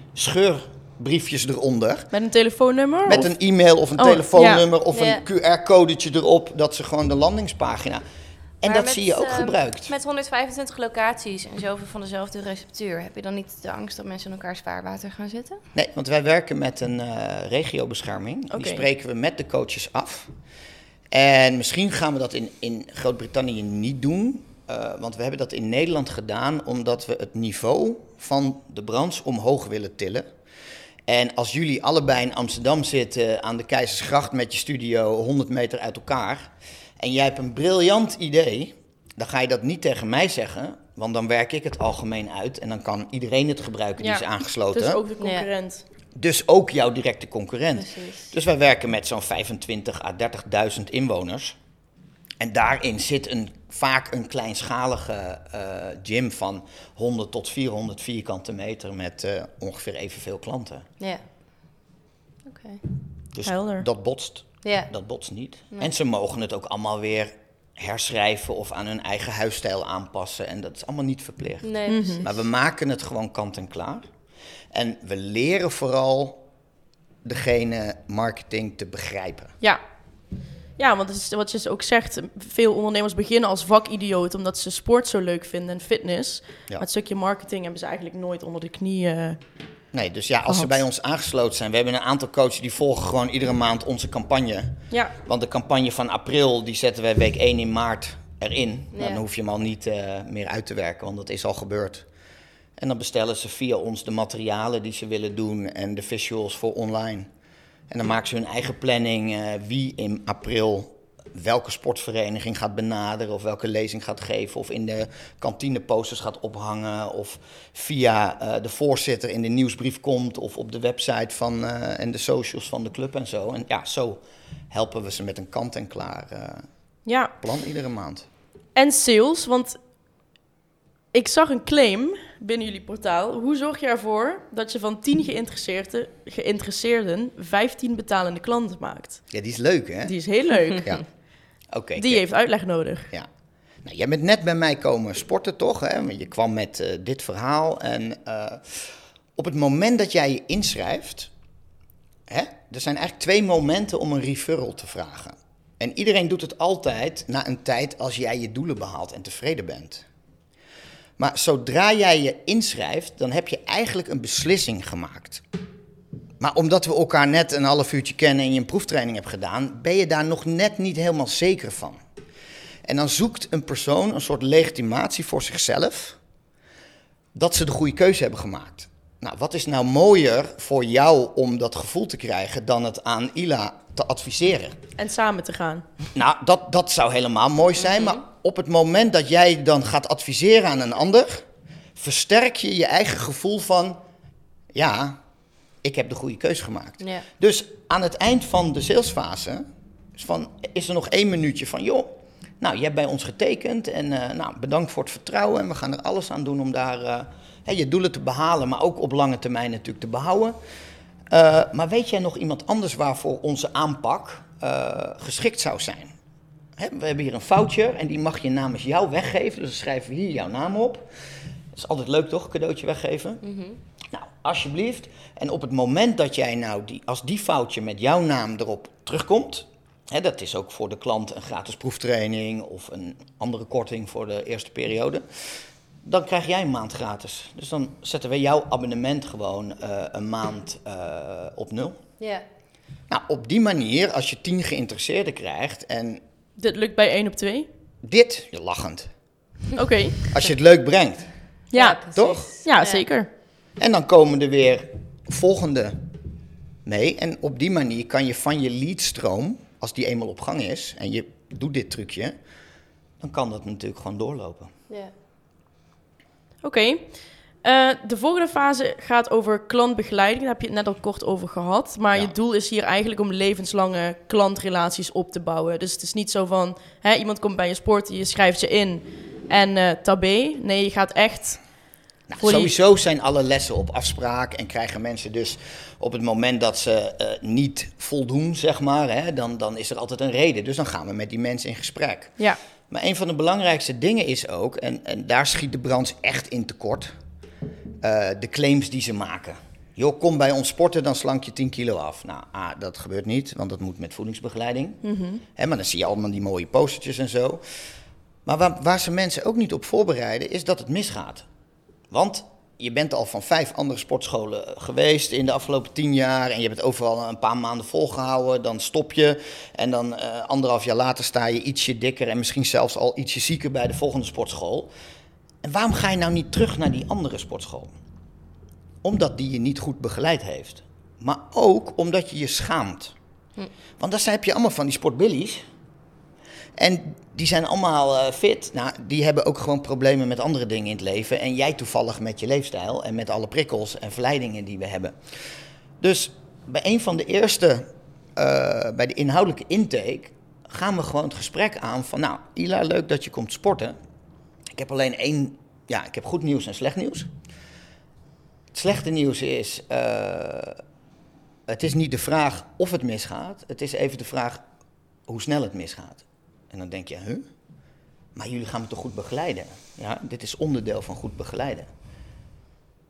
scheurbriefjes eronder. Met een telefoonnummer? Met of- een e-mail of een Oh, telefoonnummer of Ja. een QR-codetje erop, dat ze gewoon de landingspagina. En Maar dat met, zie je ook ehm, gebruikt. Met 125 locaties en zoveel van dezelfde receptuur, heb je dan niet de angst dat mensen in elkaars vaarwater gaan zitten? Nee, want wij werken met een eh, regiobescherming. Die spreken we met de coaches af. En misschien gaan we dat in, in Groot-Brittannië niet doen. eh, want we hebben dat in Nederland gedaan omdat we het niveau van de branche omhoog willen tillen. En als jullie allebei in Amsterdam zitten aan de Keizersgracht met je studio 100 meter uit elkaar. En jij hebt een briljant idee, dan ga je dat niet tegen mij zeggen. Want dan werk ik het algemeen uit en dan kan iedereen het gebruiken die Ja, is aangesloten. Dus ook de concurrent. Dus ook jouw directe concurrent. Precies. Dus wij werken met zo'n 25 à 30.000 inwoners. En daarin zit een, vaak een kleinschalige eh, gym van 100 tot 400 vierkante meter met eh, ongeveer evenveel klanten. Ja. Oké. Dus Helder. dat botst Ja. Dat botst niet. Nee. En ze mogen het ook allemaal weer herschrijven of aan hun eigen huisstijl aanpassen. En dat is allemaal niet verplicht. Nee, Mhm. Maar we maken het gewoon kant en klaar. En we leren vooral degene marketing te begrijpen. Ja. Ja, want het is wat je ook zegt, veel ondernemers beginnen als vakidioot omdat ze sport zo leuk vinden en fitness. Ja. Maar het stukje marketing hebben ze eigenlijk nooit onder de knie. eh, Nee, dus ja, als ze bij ons aangesloten zijn, we hebben een aantal coaches die volgen gewoon iedere maand onze campagne. Ja, Want de campagne van april, die zetten wij week 1 in maart erin. Ja. dan hoef je hem al niet eh, meer uit te werken, want dat is al gebeurd. En dan bestellen ze via ons de materialen die ze willen doen en de visuals voor online. En dan maken ze hun eigen planning eh, wie in april welke sportvereniging gaat benaderen of welke lezing gaat geven of in de kantine posters gaat ophangen of via eh, de voorzitter in de nieuwsbrief komt of op de website van eh, en de socials van de club en zo. En ja, zo helpen we ze met een kant-en-klaar ja. plan iedere maand. En sales, want ik zag een claim binnen jullie portaal. Hoe zorg je ervoor dat je van 10 geïnteresseerden, geïnteresseerden 15 betalende klanten maakt? Ja, die is leuk hè? Die is heel leuk. Ja. Oké. Die heeft uitleg nodig. Ja. Nou, jij bent net bij mij komen sporten, toch? Hè? Je kwam met eh, dit verhaal. En eh, op het moment dat jij je inschrijft, hè, er zijn eigenlijk twee momenten om een referral te vragen. En iedereen doet het altijd na een tijd als jij je doelen behaalt en tevreden bent. Maar zodra jij je inschrijft, dan heb je eigenlijk een beslissing gemaakt. Maar omdat we elkaar net een half uurtje kennen en je een proeftraining hebt gedaan, ben je daar nog net niet helemaal zeker van. En dan zoekt een persoon een soort legitimatie voor zichzelf dat ze de goede keuze hebben gemaakt. Nou, wat is nou mooier voor jou om dat gevoel te krijgen dan het aan Ila te adviseren? En samen te gaan. Nou, dat, dat zou helemaal mooi zijn, maar op het moment dat jij dan gaat adviseren aan een ander, versterk je je eigen gevoel van, ja, ik heb de goede keuze gemaakt. Ja. Dus aan het eind van de salesfase is, van, is er nog één minuutje van, joh, nou, je hebt bij ons getekend en eh, nou, bedankt voor het vertrouwen en we gaan er alles aan doen om daar eh, hè, je doelen te behalen, maar ook op lange termijn natuurlijk te behouden. Eh, maar weet jij nog iemand anders waarvoor onze aanpak geschikt zou zijn? We hebben hier een foutje en die mag je namens jou weggeven, dus dan schrijven we hier jouw naam op. Dat is altijd leuk toch, cadeautje weggeven? Nou, alsjeblieft. En op het moment dat jij nou, die, als die foutje met jouw naam erop terugkomt, hè, dat is ook voor de klant een gratis proeftraining of een andere korting voor de eerste periode, dan krijg jij een maand gratis. Dus dan zetten we jouw abonnement gewoon eh, een maand eh, op nul. Ja. Nou, op die manier, als je tien geïnteresseerden krijgt en Dit lukt bij 1 op 2. dit, je lachend, Oké. als je het leuk brengt. Ja, precies. toch? ja, zeker. En dan komen er weer volgende mee. En op die manier kan je van je leadstroom, als die eenmaal op gang is en je doet dit trucje, dan kan dat natuurlijk gewoon doorlopen. Ja. Oké. Eh, de volgende fase gaat over klantbegeleiding. Daar heb je het net al kort over gehad. Maar Ja. je doel is hier eigenlijk om levenslange klantrelaties op te bouwen. Dus het is niet zo van, hè, iemand komt bij je sport, je schrijft je in en eh tabé. Nee, je gaat echt... Nou, die- sowieso zijn alle lessen op afspraak en krijgen mensen dus op het moment dat ze eh, niet voldoen, zeg maar, hè, dan, dan is er altijd een reden. Dus dan gaan we met die mensen in gesprek. Ja, Maar een van de belangrijkste dingen is ook, en, en daar schiet de branche echt in tekort, eh, de claims die ze maken. Joh, kom bij ons sporten, dan slank je 10 kilo af. Nou, A, dat gebeurt niet, want dat moet met voedingsbegeleiding. Hè, maar dan zie je allemaal die mooie postertjes en zo. Maar waar, waar ze mensen ook niet op voorbereiden, is dat het misgaat. Want je bent al van vijf andere sportscholen geweest in de afgelopen tien jaar. En je hebt het overal een paar maanden volgehouden. Dan stop je. En dan eh, anderhalf jaar later sta je ietsje dikker en misschien zelfs al ietsje zieker bij de volgende sportschool. En waarom ga je nou niet terug naar die andere sportschool? Omdat die je niet goed begeleid heeft. Maar ook omdat je je schaamt. Want daar heb je allemaal van die sportbillies. En die zijn allemaal eh, fit. Nou, die hebben ook gewoon problemen met andere dingen in het leven. En jij toevallig met je leefstijl en met alle prikkels en verleidingen die we hebben. Dus bij een van de eerste, eh, bij de inhoudelijke intake, gaan we gewoon het gesprek aan van... Nou, Ila, leuk dat je komt sporten. Ik heb alleen één... Ja, ik heb goed nieuws en slecht nieuws. Het slechte nieuws is... eh, het is niet de vraag of het misgaat, het is even de vraag hoe snel het misgaat. En dan denk je, huh? Maar jullie gaan me toch goed begeleiden? Ja, dit is onderdeel van goed begeleiden.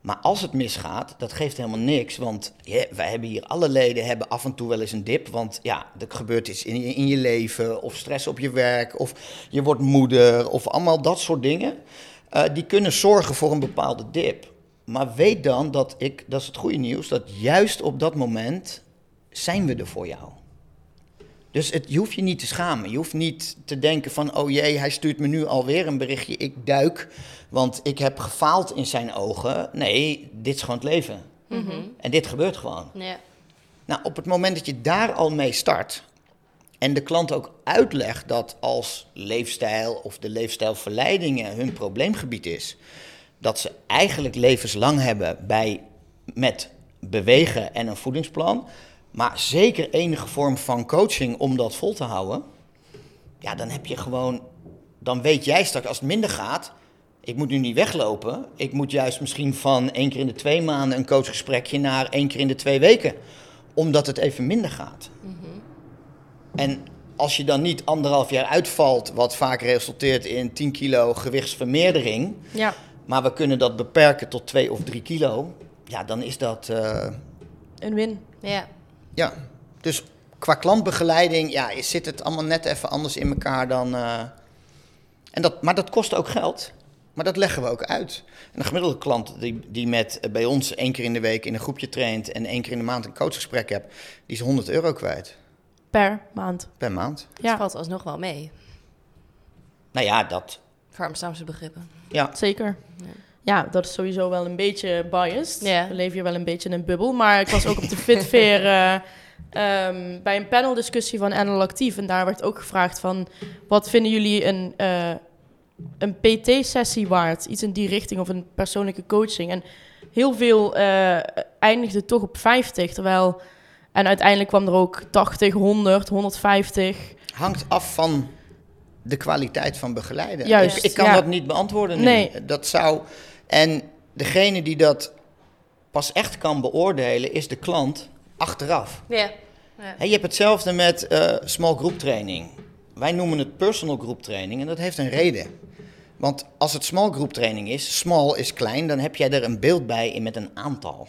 Maar als het misgaat, dat geeft helemaal niks. Want wij hebben hier, alle leden hebben af en toe wel eens een dip. Want ja, er gebeurt iets in je, in je leven, of stress op je werk, of je wordt moeder, of allemaal dat soort dingen. Uh, die kunnen zorgen voor een bepaalde dip. Maar weet dan dat ik, dat is het goede nieuws, dat juist op dat moment zijn we er voor jou. Dus het, je hoeft je niet te schamen. Je hoeft niet te denken van, oh jee, hij stuurt me nu alweer een berichtje, ik duik, want ik heb gefaald in zijn ogen. Nee, dit is gewoon het leven. Mhm. En dit gebeurt gewoon. Ja. Nou, op het moment dat je daar al mee start en de klant ook uitlegt dat als leefstijl of de leefstijlverleidingen hun probleemgebied is, dat ze eigenlijk levenslang hebben bij, met bewegen en een voedingsplan, maar zeker enige vorm van coaching om dat vol te houden, ja, dan heb je gewoon, dan weet jij straks als het minder gaat, ik moet nu niet weglopen. Ik moet juist misschien van één keer in de twee maanden een coachgesprekje naar één keer in de twee weken, omdat het even minder gaat. En als je dan niet anderhalf jaar uitvalt, wat vaak resulteert in 10 kilo gewichtsvermeerdering, Ja. maar we kunnen dat beperken tot 2 of 3 kilo, ja, dan is dat. eh, Een win. Ja. Ja. Dus qua klantbegeleiding ja, is- zit het allemaal net even anders in elkaar dan. eh, en dat, maar dat kost ook geld. Maar dat leggen we ook uit. En een gemiddelde klant die, die met eh, bij ons één keer in de week in een groepje traint en één keer in de maand een coachgesprek hebt, die is 100 euro kwijt Per maand. per maand. Dat Ja, valt alsnog wel mee. Nou ja, dat. Voor Amsterdamse begrippen. Ja, zeker. Ja, dat is sowieso wel een beetje biased. Ja. We leven hier wel een beetje in een bubbel. Maar ik was ook op de Fitfair eh, ehm, bij een paneldiscussie van NL Actief. En daar werd ook gevraagd van... Wat vinden jullie een, eh, een PT-sessie waard? Iets in die richting of een persoonlijke coaching. En heel veel eh, eindigde toch op 50. Terwijl... En uiteindelijk kwam er ook 80, 100, 150. hangt af van de kwaliteit van begeleiden. Juist, ik, ik kan ja. dat niet beantwoorden nu. Nee. Dat zou. En degene die dat pas echt kan beoordelen, is de klant achteraf. Ja. ja. Je hebt hetzelfde met eh, small group training. Wij noemen het personal group training en dat heeft een reden. Want als het small group training is, small is klein, dan heb jij er een beeld bij in met een aantal.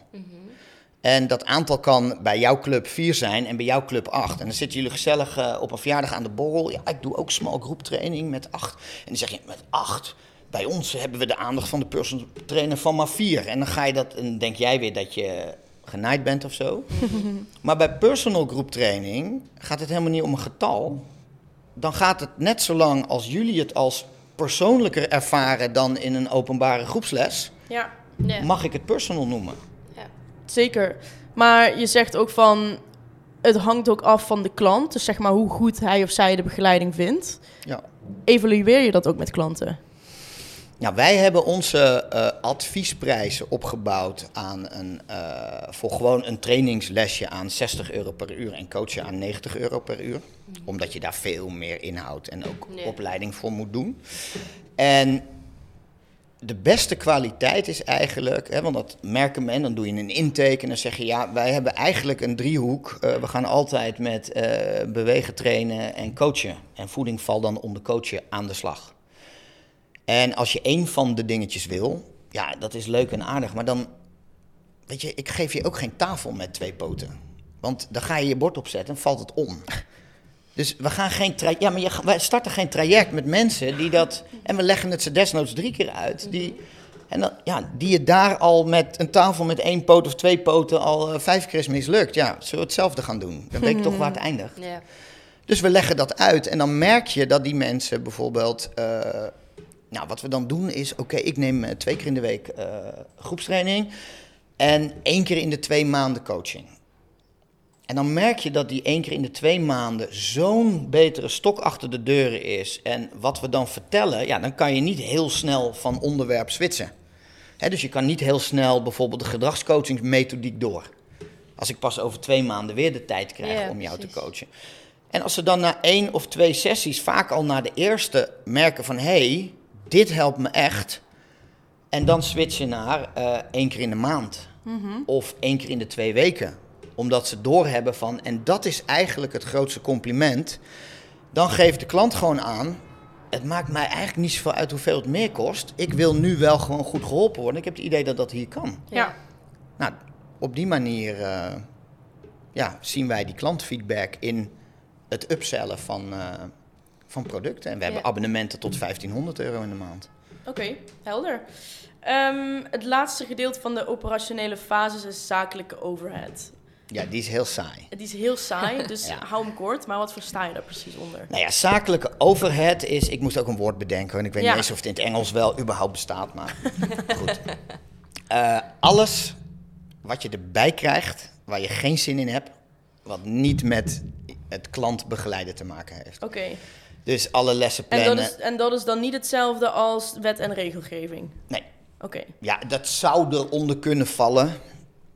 En dat aantal kan bij jouw club 4 zijn en bij jouw club 8. En dan zitten jullie gezellig eh, op een verjaardag aan de borrel. Ja, ik doe ook small group training met 8. En dan zeg je, met 8? Bij ons hebben we de aandacht van de personal trainer van maar 4. En dan ga je dat, en denk jij weer dat je genaaid bent of zo. maar bij personal group training gaat het helemaal niet om een getal. Dan gaat het net zo lang als jullie het als persoonlijker ervaren dan in een openbare groepsles. Ja. Ja. Mag ik het personal noemen? Zeker. Maar je zegt ook van, het hangt ook af van de klant. Dus zeg maar hoe goed hij of zij de begeleiding vindt. Ja. Evalueer je dat ook met klanten? Nou, wij hebben onze eh, adviesprijzen opgebouwd aan een, eh, voor gewoon een trainingslesje aan 60 euro per uur en coachen aan 90 euro per uur. Omdat je daar veel meer inhoud en ook opleiding voor moet doen. En de beste kwaliteit is eigenlijk, hè, want dat merken men, dan doe je een intake en dan zeg je ja, wij hebben eigenlijk een driehoek. Eh, we gaan altijd met eh, bewegen, trainen en coachen. En voeding valt dan onder coachen aan de slag. En als je één van de dingetjes wil, ja, dat is leuk en aardig, maar dan, weet je, ik geef je ook geen tafel met twee poten. Want dan ga je je bord opzetten en valt het om. Dus we gaan geen traject, ja, maar je, wij starten geen traject met mensen die dat, en we leggen het ze desnoods drie keer uit, die, en dan, ja, die je daar al met een tafel met één poot of twee poten al eh, vijf keer is mislukt. Ja, zullen we hetzelfde gaan doen? Dan weet ik toch waar het eindigt. Ja. Dus we leggen dat uit en dan merk je dat die mensen bijvoorbeeld. eh, nou, wat we dan doen is: oké, ik neem eh, twee keer in de week groepstraining en één keer in de twee maanden coaching. En dan merk je dat die één keer in de twee maanden zo'n betere stok achter de deuren is. En wat we dan vertellen, ja, dan kan je niet heel snel van onderwerp switchen. Dus je kan niet heel snel bijvoorbeeld de gedragscoachingsmethodiek door. Als ik pas over twee maanden weer de tijd krijg Ja, om jou te coachen. En als ze dan na één of twee sessies, vaak al na de eerste, merken van hé, hey, dit helpt me echt. En dan switchen naar eh, één keer in de maand. Of één keer in de twee weken. Omdat ze doorhebben van, en dat is eigenlijk het grootste compliment. Dan geeft de klant gewoon aan, het maakt mij eigenlijk niet zoveel uit hoeveel het meer kost. Ik wil nu wel gewoon goed geholpen worden. Ik heb het idee dat dat hier kan. Ja. Nou, op die manier eh, ja, zien wij die klantfeedback in het upsellen van, eh, van producten. En we hebben abonnementen tot 1500 euro in de maand. Oké, helder. Ehm, het laatste gedeelte van de operationele fases is zakelijke overhead. Ja, die is heel saai. Het is heel saai, dus Ja. hou hem kort. Maar wat versta je daar precies onder? Nou ja, zakelijke overhead is. Ik moest ook een woord bedenken. En ik weet Ja. niet eens of het in het Engels wel überhaupt bestaat. Maar goed. Eh, alles wat je erbij krijgt. waar je geen zin in hebt. wat niet met het klantbegeleiden te maken heeft. Oké. Dus alle lessen En, plannen. dat is, en dat is dan niet hetzelfde als wet en regelgeving? Nee. Oké. Ja, dat zou eronder kunnen vallen.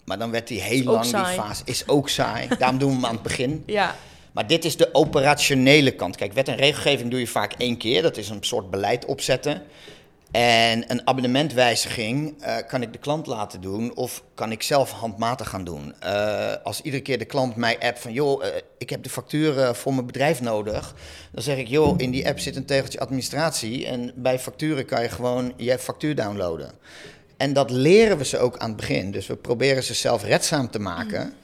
Maar dan werd die heel lang, die fase. Is ook saai. Daarom doen we hem aan het begin. Ja. Maar dit is de operationele kant. Kijk, wet en regelgeving doe je vaak één keer. Dat is een soort beleid opzetten. En een abonnementwijziging eh, kan ik de klant laten doen of kan ik zelf handmatig gaan doen. Eh, als iedere keer de klant mij appt van joh, eh, ik heb de facturen voor mijn bedrijf nodig. Dan zeg ik joh, in die app zit een tegeltje administratie en bij facturen kan je gewoon je factuur downloaden. En dat leren we ze ook aan het begin. Dus we proberen ze zelfredzaam te maken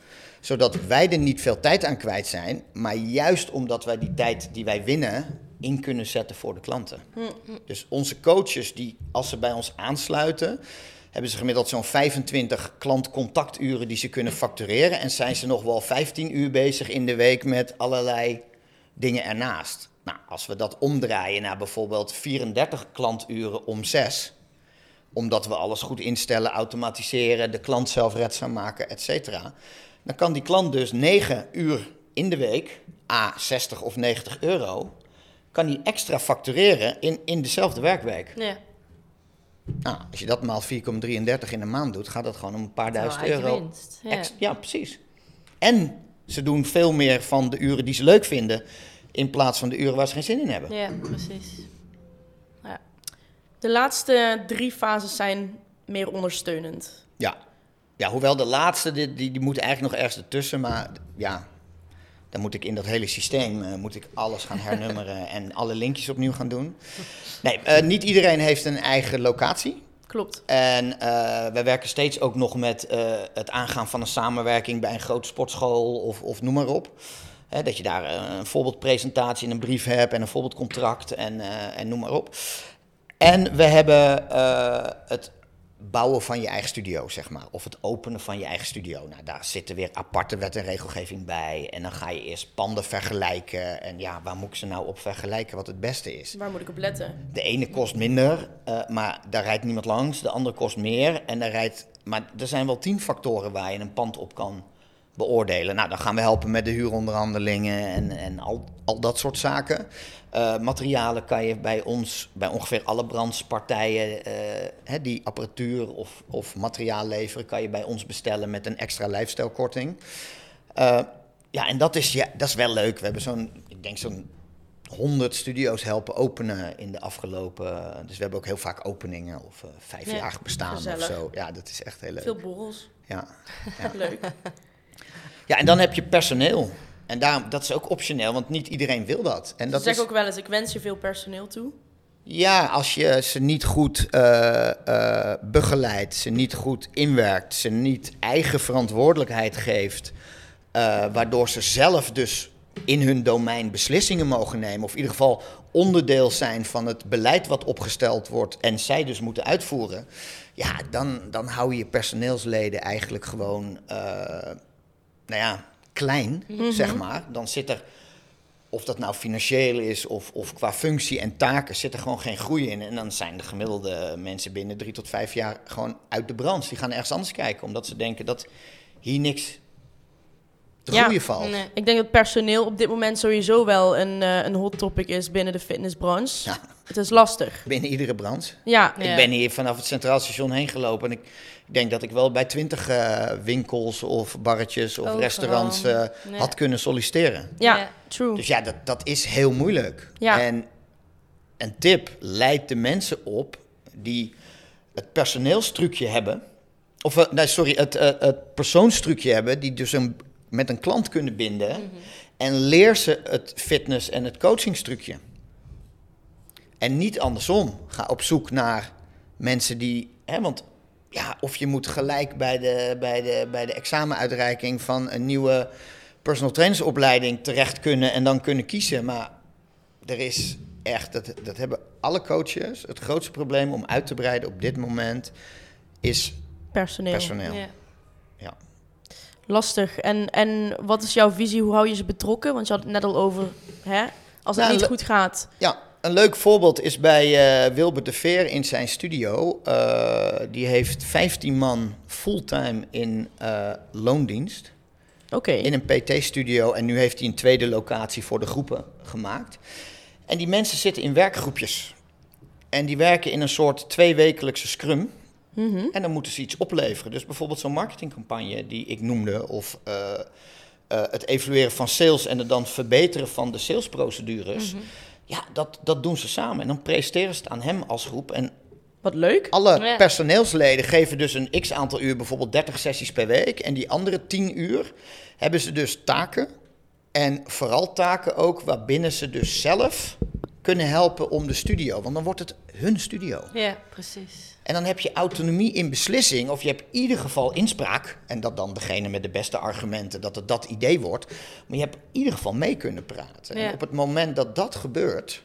zodat wij er niet veel tijd aan kwijt zijn, maar juist omdat wij die tijd die wij winnen in kunnen zetten voor de klanten. Dus onze coaches, die, als ze bij ons aansluiten, hebben ze gemiddeld zo'n 25 klantcontacturen die ze kunnen factureren. En zijn ze nog wel 15 uur bezig in de week met allerlei dingen ernaast. Nou, als we dat omdraaien naar bijvoorbeeld 34 klanturen om 6 omdat we alles goed instellen, automatiseren, de klant zelfredzaam maken, et cetera. Dan kan die klant dus 9 uur in de week, a 60 of 90 euro, kan die extra factureren in, in dezelfde werkweek. Ja. Nou, als je dat maal 4,33 in een maand doet, gaat dat gewoon om een paar duizend euro. winst. Ja, precies. En ze doen veel meer van de uren die ze leuk vinden, in plaats van de uren waar ze geen zin in hebben. ja, precies. De laatste drie fases zijn meer ondersteunend. Ja. ja, hoewel de laatste, die, die, die moet eigenlijk nog ergens ertussen. Maar ja, dan moet ik in dat hele systeem eh, moet ik alles gaan hernummeren en alle linkjes opnieuw gaan doen. Nee, eh, niet iedereen heeft een eigen locatie. Klopt. En eh wij werken steeds ook nog met het aangaan van een samenwerking bij een grote sportschool of, of noem maar op. Hè, dat je daar een voorbeeldpresentatie in een brief hebt en een voorbeeldcontract en, en noem maar op. En we hebben eh, het bouwen van je eigen studio, zeg maar. Of het openen van je eigen studio. Nou, daar zitten weer aparte wet en regelgeving bij. En dan ga je eerst panden vergelijken. En ja, waar moet ik ze nou op vergelijken wat het beste is? Waar moet ik op letten? De ene kost minder, eh, maar daar rijdt niemand langs. De andere kost meer. En daar rijdt, maar er zijn wel tien factoren waar je een pand op kan beoordelen. Nou, dan gaan we helpen met de huuronderhandelingen en, en al, al dat soort zaken. Eh, materialen kan je bij ons, bij ongeveer alle brandspartijen, eh, hè, die apparatuur of, of materiaal leveren, kan je bij ons bestellen met een extra lijfstijlkorting. Eh, ja, en dat is, ja, dat is wel leuk. We hebben zo'n, ik denk zo'n 100 studio's helpen openen in de afgelopen. Dus we hebben ook heel vaak openingen of vijfjarig Ja, bestaan gezellig. of zo. Ja, dat is echt heel leuk. Veel borrels. Ja. Leuk. Ja, en dan heb je personeel. En daar, dat is ook optioneel, want niet iedereen wil dat. En dat is, ook wel eens, ik wens je veel personeel toe. Ja, als je ze niet goed eh, eh, begeleidt, ze niet goed inwerkt, ze niet eigen verantwoordelijkheid geeft, eh, waardoor ze zelf dus in hun domein beslissingen mogen nemen, of in ieder geval onderdeel zijn van het beleid wat opgesteld wordt en zij dus moeten uitvoeren, ja, dan, dan hou je je personeelsleden eigenlijk gewoon, nou ja, klein, zeg maar. Dan zit er of dat nou financieel is of, of qua functie en taken, zit er gewoon geen groei in. En dan zijn de gemiddelde mensen binnen drie tot vijf jaar gewoon uit de branche. Die gaan ergens anders kijken, omdat ze denken dat hier niks te Ja, groeien valt. Nee. Ik denk dat personeel op dit moment sowieso wel een, eh, een hot topic is binnen de fitnessbranche. Ja. Het is lastig. Binnen iedere branche. Ja, Ja. Ik ben hier vanaf het Centraal Station heen gelopen en ik denk dat ik wel bij twintig eh, winkels of barretjes of Overal. restaurants eh, had kunnen solliciteren. ja, Ja. true. Dus ja, dat, dat is heel moeilijk. Ja. En een tip, leid de mensen op die het personeelstrucje hebben. Of, eh, nee, sorry, het, het persoonstrucje hebben, die dus een met een klant kunnen binden. En leer ze het fitness- en het coachingstrucje. En niet andersom. Ga op zoek naar mensen die. Hè, want ja, of je moet gelijk bij de, bij, de, bij de examenuitreiking van een nieuwe personal trainersopleiding terecht kunnen en dan kunnen kiezen. Maar er is echt, dat, dat hebben alle coaches. Het grootste probleem om uit te breiden op dit moment is Personeel. personeel. Ja. Ja. Lastig. En, en wat is jouw visie? Hoe hou je ze betrokken? Want je had het net al over, hè? Als het Nou, niet goed gaat. Ja, een leuk voorbeeld is bij eh, Wilbert de Veer in zijn studio. Eh, die heeft 15 man fulltime in eh, loondienst. Oké. In een PT-studio. En nu heeft hij een tweede locatie voor de groepen gemaakt. En die mensen zitten in werkgroepjes. En die werken in een soort tweewekelijkse scrum. Mhm. En dan moeten ze iets opleveren. Dus bijvoorbeeld zo'n marketingcampagne die ik noemde. Of het evalueren van sales en het dan verbeteren van de salesprocedures. Ja, dat, dat doen ze samen. En dan presenteren ze het aan hem als groep. En Wat leuk. alle Ja. personeelsleden geven dus een x aantal uur, bijvoorbeeld 30 sessies per week. En die andere 10 uur hebben ze dus taken. En vooral taken ook waarbinnen ze dus zelf kunnen helpen om de studio. Want dan wordt het hun studio. ja, precies. En dan heb je autonomie in beslissing, of je hebt in ieder geval inspraak. En dat dan degene met de beste argumenten, dat het dat idee wordt. Maar je hebt in ieder geval mee kunnen praten. Ja. En op het moment dat dat gebeurt.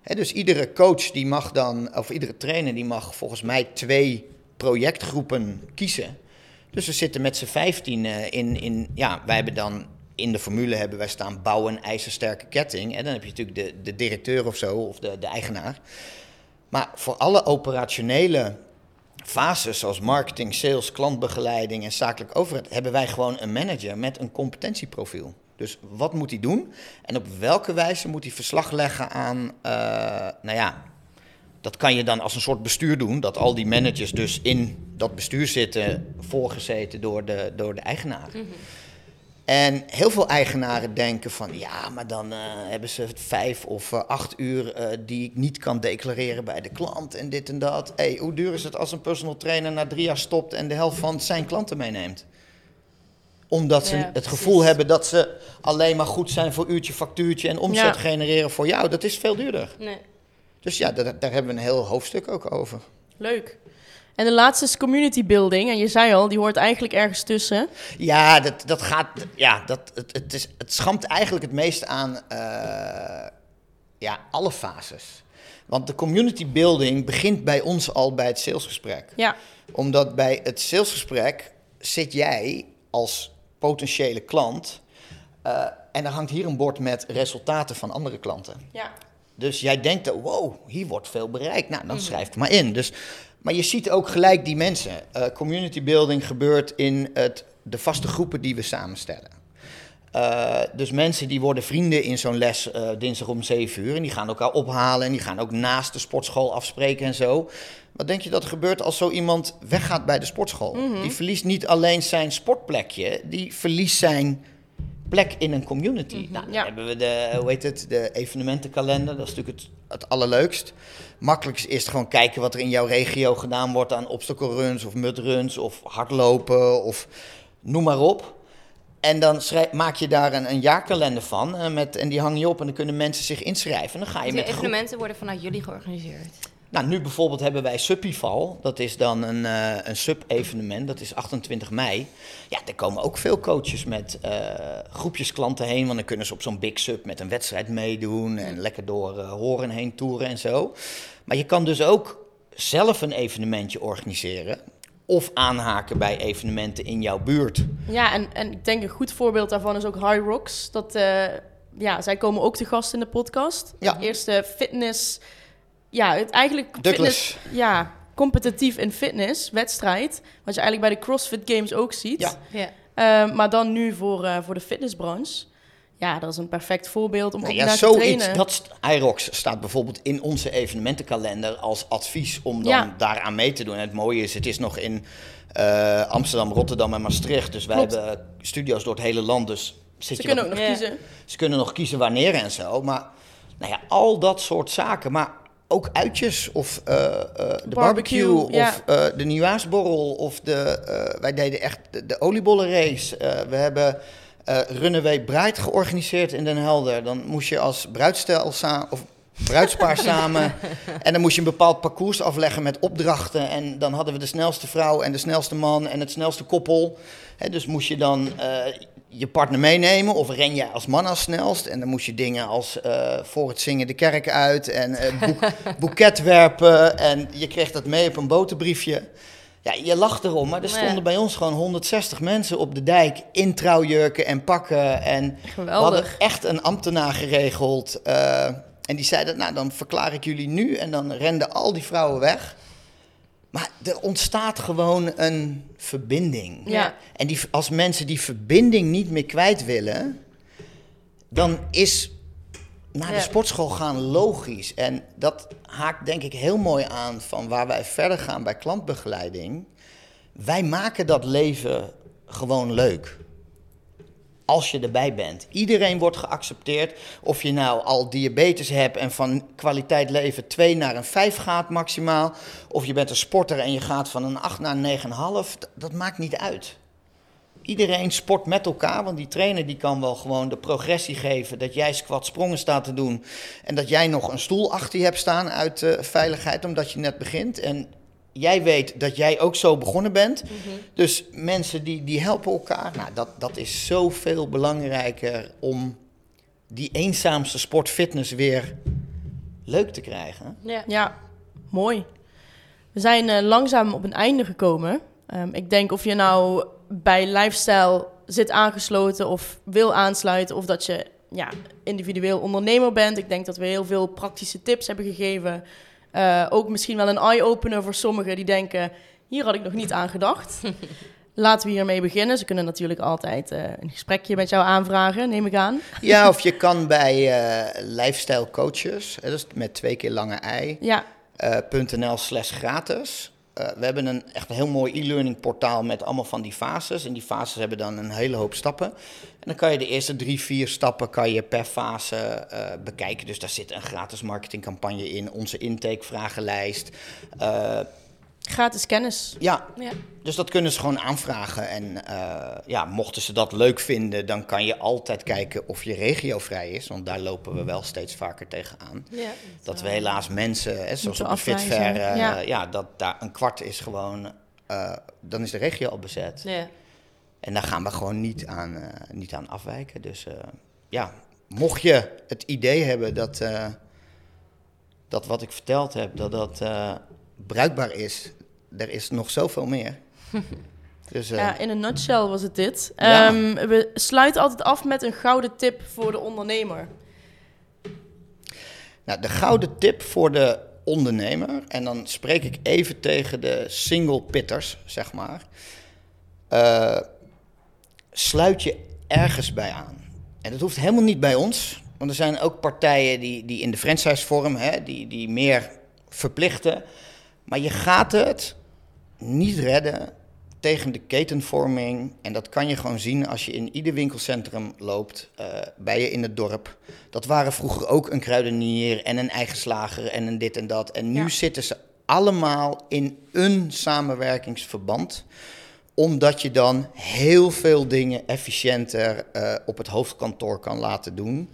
Hè, dus iedere coach die mag dan, of iedere trainer die mag volgens mij twee projectgroepen kiezen. Dus we zitten met z'n vijftien eh, in, in, ja, wij hebben dan in de formule hebben wij staan bouwen ijzersterke ketting. En dan heb je natuurlijk de, de directeur of zo, of de, de eigenaar. Maar voor alle operationele fases, zoals marketing, sales, klantbegeleiding en zakelijk overheid, hebben wij gewoon een manager met een competentieprofiel. Dus wat moet hij doen en op welke wijze moet hij verslag leggen aan, eh, nou ja, dat kan je dan als een soort bestuur doen, dat al die managers dus in dat bestuur zitten, voorgezeten door de, door de eigenaar. En heel veel eigenaren denken van ja, maar dan eh, hebben ze vijf of eh, acht uur eh, die ik niet kan declareren bij de klant en dit en dat. Hey, hoe duur is het als een personal trainer na drie jaar stopt en de helft van zijn klanten meeneemt? Omdat ze Ja, het precies. gevoel hebben dat ze alleen maar goed zijn voor uurtje, factuurtje en omzet Ja. genereren voor jou. Dat is veel duurder. Nee. Dus ja, daar, daar hebben we een heel hoofdstuk ook over. Leuk. En de laatste is community building. En je zei al, die hoort eigenlijk ergens tussen. Ja, dat, dat gaat. Ja, dat, het, het, is, het schamt eigenlijk het meest aan eh, ja, alle fases. Want de community building begint bij ons al bij het salesgesprek. Ja. Omdat bij het salesgesprek zit jij als potentiële klant. eh, en er hangt hier een bord met resultaten van andere klanten. Ja. Dus jij denkt, dat, wow, hier wordt veel bereikt. Nou, dan schrijf het maar in. Dus, maar je ziet ook gelijk die mensen. Eh, community building gebeurt in het, de vaste groepen die we samenstellen. Eh, dus mensen die worden vrienden in zo'n les eh, dinsdag om 7 uur. En die gaan elkaar ophalen en die gaan ook naast de sportschool afspreken en zo. Wat denk je dat er gebeurt als zo iemand weggaat bij de sportschool? Die verliest niet alleen zijn sportplekje, die verliest zijn plek in een community. Nou, dan Ja. hebben we de, hoe heet het, de evenementenkalender. Dat is natuurlijk het, het allerleukst. Makkelijkst is gewoon kijken wat er in jouw regio gedaan wordt aan obstacle runs of mudruns of hardlopen of noem maar op. En dan maak je daar een, een jaarkalender van eh, met, en die hang je op en dan kunnen mensen zich inschrijven. En dan ga je met de groep evenementen worden vanuit jullie georganiseerd. Nou, nu bijvoorbeeld hebben wij Subival. Dat is dan een, eh, een sub-evenement. Dat is 28 mei. Ja, daar komen ook veel coaches met eh, groepjes klanten heen. Want dan kunnen ze op zo'n big sub met een wedstrijd meedoen. En lekker door eh, horen heen toeren en zo. Maar je kan dus ook zelf een evenementje organiseren. Of aanhaken bij evenementen in jouw buurt. Ja, en, en ik denk een goed voorbeeld daarvan is ook High Rocks. Dat, ja, zij komen ook te gast in de podcast. Ja. Het eerste fitness... Ja, het eigenlijk fitness... Ja, competitief in fitness, wedstrijd. Wat je eigenlijk bij de CrossFit Games ook ziet. Ja. Ja. Eh, maar dan nu voor, eh, voor de fitnessbranche. Ja, dat is een perfect voorbeeld om Nou ook ja, naar te zoiets, trainen. dat IROX staat bijvoorbeeld in onze evenementenkalender als advies om dan Ja. daaraan mee te doen. En het mooie is, het is nog in eh, Amsterdam, Rotterdam en Maastricht. Dus wij Klopt. hebben studio's door het hele land. Dus zit Ze je kunnen nog- ook nog Ja. kiezen. ze kunnen nog kiezen wanneer en zo. Maar nou ja, al dat soort zaken. Maar ook uitjes of eh, eh, de barbecue, Barbecue, ja. of eh, de nieuwjaarsborrel of de, wij deden echt de, de oliebollenrace. We hebben Runaway Bride georganiseerd in Den Helder. Dan moest je als bruidstel of bruidspaar samen. En dan moest je een bepaald parcours afleggen met opdrachten. En dan hadden we de snelste vrouw en de snelste man en het snelste koppel. Dus moest je dan eh, je partner meenemen of ren je als man als snelst. En dan moest je dingen als eh, voor het zingen de kerk uit en boek, boeket werpen. En je kreeg dat mee op een boterbriefje. Ja, je lacht erom, maar er Ja. stonden bij ons gewoon 160 mensen op de dijk in trouwjurken en pakken. En we hadden Geweldig. echt een ambtenaar geregeld. En die zeiden, nou dan verklaar ik jullie nu. En dan renden al die vrouwen weg. Maar er ontstaat gewoon een verbinding. Ja. En die, als mensen die verbinding niet meer kwijt willen, dan is naar de sportschool gaan logisch. En dat haakt denk ik heel mooi aan van waar wij verder gaan bij klantbegeleiding. Wij maken dat leven gewoon leuk. Als je erbij bent. Iedereen wordt geaccepteerd. Of je nou al diabetes hebt en van kwaliteit leven 2 naar een 5 gaat maximaal. Of je bent een sporter en je gaat van een 8 naar een 9,5. Dat, maakt niet uit. Iedereen sport met elkaar, want die trainer die kan wel gewoon de progressie geven dat jij squat sprongen staat te doen en dat jij nog een stoel achter je hebt staan uit eh, veiligheid omdat je net begint. En jij weet dat jij ook zo begonnen bent. Dus mensen die, die helpen elkaar. Nou, dat, dat is zoveel belangrijker om die eenzaamste sport fitness weer leuk te krijgen. Ja. Ja, mooi. We zijn eh, langzaam op een einde gekomen. Ehm, ik denk of je nou bij lifestyle zit aangesloten of wil aansluiten, of dat je ja, individueel ondernemer bent. Ik denk dat we heel veel praktische tips hebben gegeven. Eh, ook misschien wel een eye-opener voor sommigen die denken: hier had ik nog niet aan gedacht. Laten we hiermee beginnen. Ze kunnen natuurlijk altijd eh, een gesprekje met jou aanvragen, neem ik aan. Ja, of je kan bij eh, lifestyle coaches, dus met twee keer lange ei, Ja, eh, .nl slash gratis. Eh, we hebben een echt een heel mooi e-learning portaal met allemaal van die fases. En die fases hebben dan een hele hoop stappen. En dan kan je de eerste drie, vier stappen kan je per fase eh, bekijken. Dus daar zit een gratis marketingcampagne in, onze intakevragenlijst. Eh gratis kennis. ja, Ja. dus dat kunnen ze gewoon aanvragen. En eh, ja, mochten ze dat leuk vinden, dan kan je altijd kijken of je regio vrij is. Want daar lopen we wel steeds vaker tegenaan. Ja. Dat we helaas mensen, hè, zoals op de Fitfair, eh, ja. ja. dat daar een kwart is gewoon, eh, dan is de regio al bezet. Ja. En daar gaan we gewoon niet aan, niet aan afwijken. Dus ja, mocht je het idee hebben dat, dat wat ik verteld heb, dat dat bruikbaar is, er is nog zoveel meer. Dus eh, Ja, in een nutshell was het dit. Ja. Ehm, we sluiten altijd af met een gouden tip voor de ondernemer. Nou, de gouden tip voor de ondernemer, en dan spreek ik even tegen de single pitters, zeg maar. Eh, sluit je ergens bij aan. En dat hoeft helemaal niet bij ons, want er zijn ook partijen die, die in de franchise-vorm, hè, die, die meer verplichten. Maar je gaat het niet redden tegen de ketenvorming. En dat kan je gewoon zien als je in ieder winkelcentrum loopt, eh, bij je in het dorp. Dat waren vroeger ook een kruidenier en een eigen slager en een dit en dat. En nu Ja. zitten ze allemaal in een samenwerkingsverband omdat je dan heel veel dingen efficiënter eh, op het hoofdkantoor kan laten doen.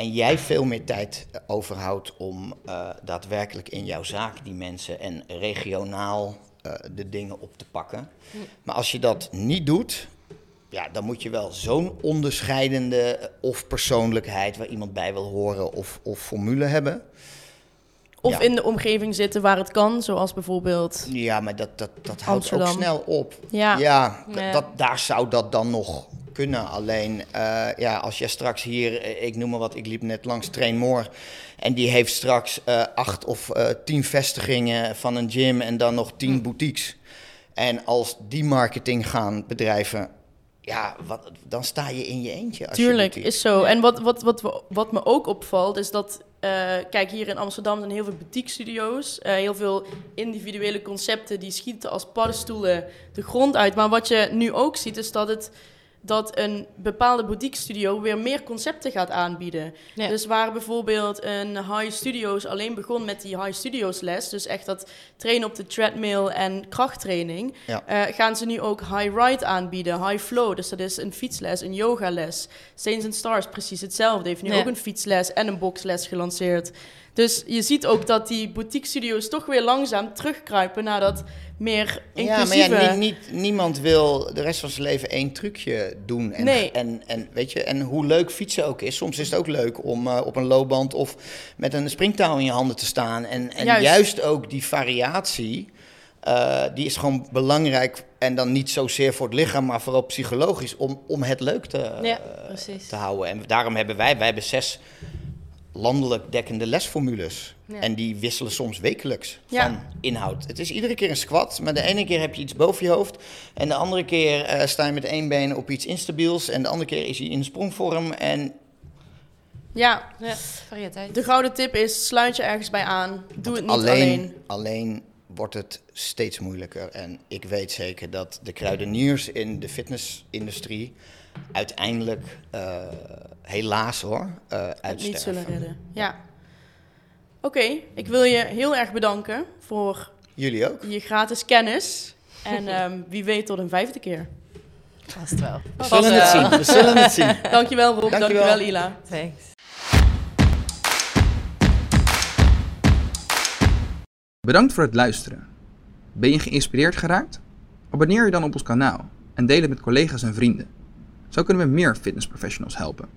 En jij veel meer tijd eh, overhoudt om eh, daadwerkelijk in jouw zaak die mensen en regionaal eh, de dingen op te pakken. Maar als je dat niet doet, ja, dan moet je wel zo'n onderscheidende of persoonlijkheid waar iemand bij wil horen of, of formule hebben. Of Ja. in de omgeving zitten waar het kan, zoals bijvoorbeeld... Ja, maar dat, dat, dat houdt ook snel op. Ja. Ja. Dat, daar zou dat dan nog kunnen. Alleen, eh, ja, als jij straks hier, eh, ik noem maar wat, ik liep net langs Train More. En die heeft straks eh, acht of tien vestigingen van een gym en dan nog tien boutiques. En als die marketing gaan bedrijven, ja, wat, dan sta je in je eentje. Als je Tuurlijk, is zo. En wat, wat, wat, we- wat me ook opvalt, is dat... kijk, hier in Amsterdam zijn heel veel boutique studio's. heel veel individuele concepten die schieten als paddenstoelen de grond uit. Maar wat je nu ook ziet, is dat het dat een bepaalde boutique studio weer meer concepten gaat aanbieden. Ja. Dus waar bijvoorbeeld een High Studios alleen begon met die High Studios les, dus echt dat trainen op de treadmill en krachttraining, Ja. eh, gaan ze nu ook High Ride aanbieden, High Flow, dus dat is een fietsles, een yogales. Saints and Stars precies hetzelfde, heeft nu Ja. ook een fietsles en een boxles gelanceerd. Dus je ziet ook dat die boutique studio's toch weer langzaam terugkruipen naar dat meer Ja, inclusieve... maar ja, niet, niet, niemand wil de rest van zijn leven één trucje doen. En, Nee. en, en, weet je, en hoe leuk fietsen ook is, soms is het ook leuk om eh, op een loopband of met een springtouw in je handen te staan. En, en Juist. juist. ook die variatie, eh, die is gewoon belangrijk. En dan niet zozeer voor het lichaam, maar vooral psychologisch, om, om het leuk te, Ja, eh, te houden. En daarom hebben wij, wij hebben zes landelijk dekkende lesformules. Ja. En die wisselen soms wekelijks Ja. van inhoud. Het is iedere keer een squat, maar de ene keer heb je iets boven je hoofd. En de andere keer eh, sta je met één been op iets instabiels. En de andere keer is hij in sprongvorm. En Ja, Ja, variëteit. de gouden tip is, sluit je ergens bij aan. Doe het niet alleen. alleen, alleen wordt het steeds moeilijker. En ik weet zeker dat de kruideniers in de fitnessindustrie uiteindelijk, eh, helaas hoor, eh het uitsterven. niet zullen redden. Ja. Oké, ik wil je heel erg bedanken voor Jullie ook. je gratis kennis. En ehm, wie weet tot een vijfde keer. Vast wel. We zullen het zien. We zullen het zien. Dankjewel Rob, Dankjewel. dankjewel Ila. Thanks. Bedankt voor het luisteren. Ben je geïnspireerd geraakt? Abonneer je dan op ons kanaal en deel het met collega's en vrienden. Zo kunnen we meer fitnessprofessionals helpen.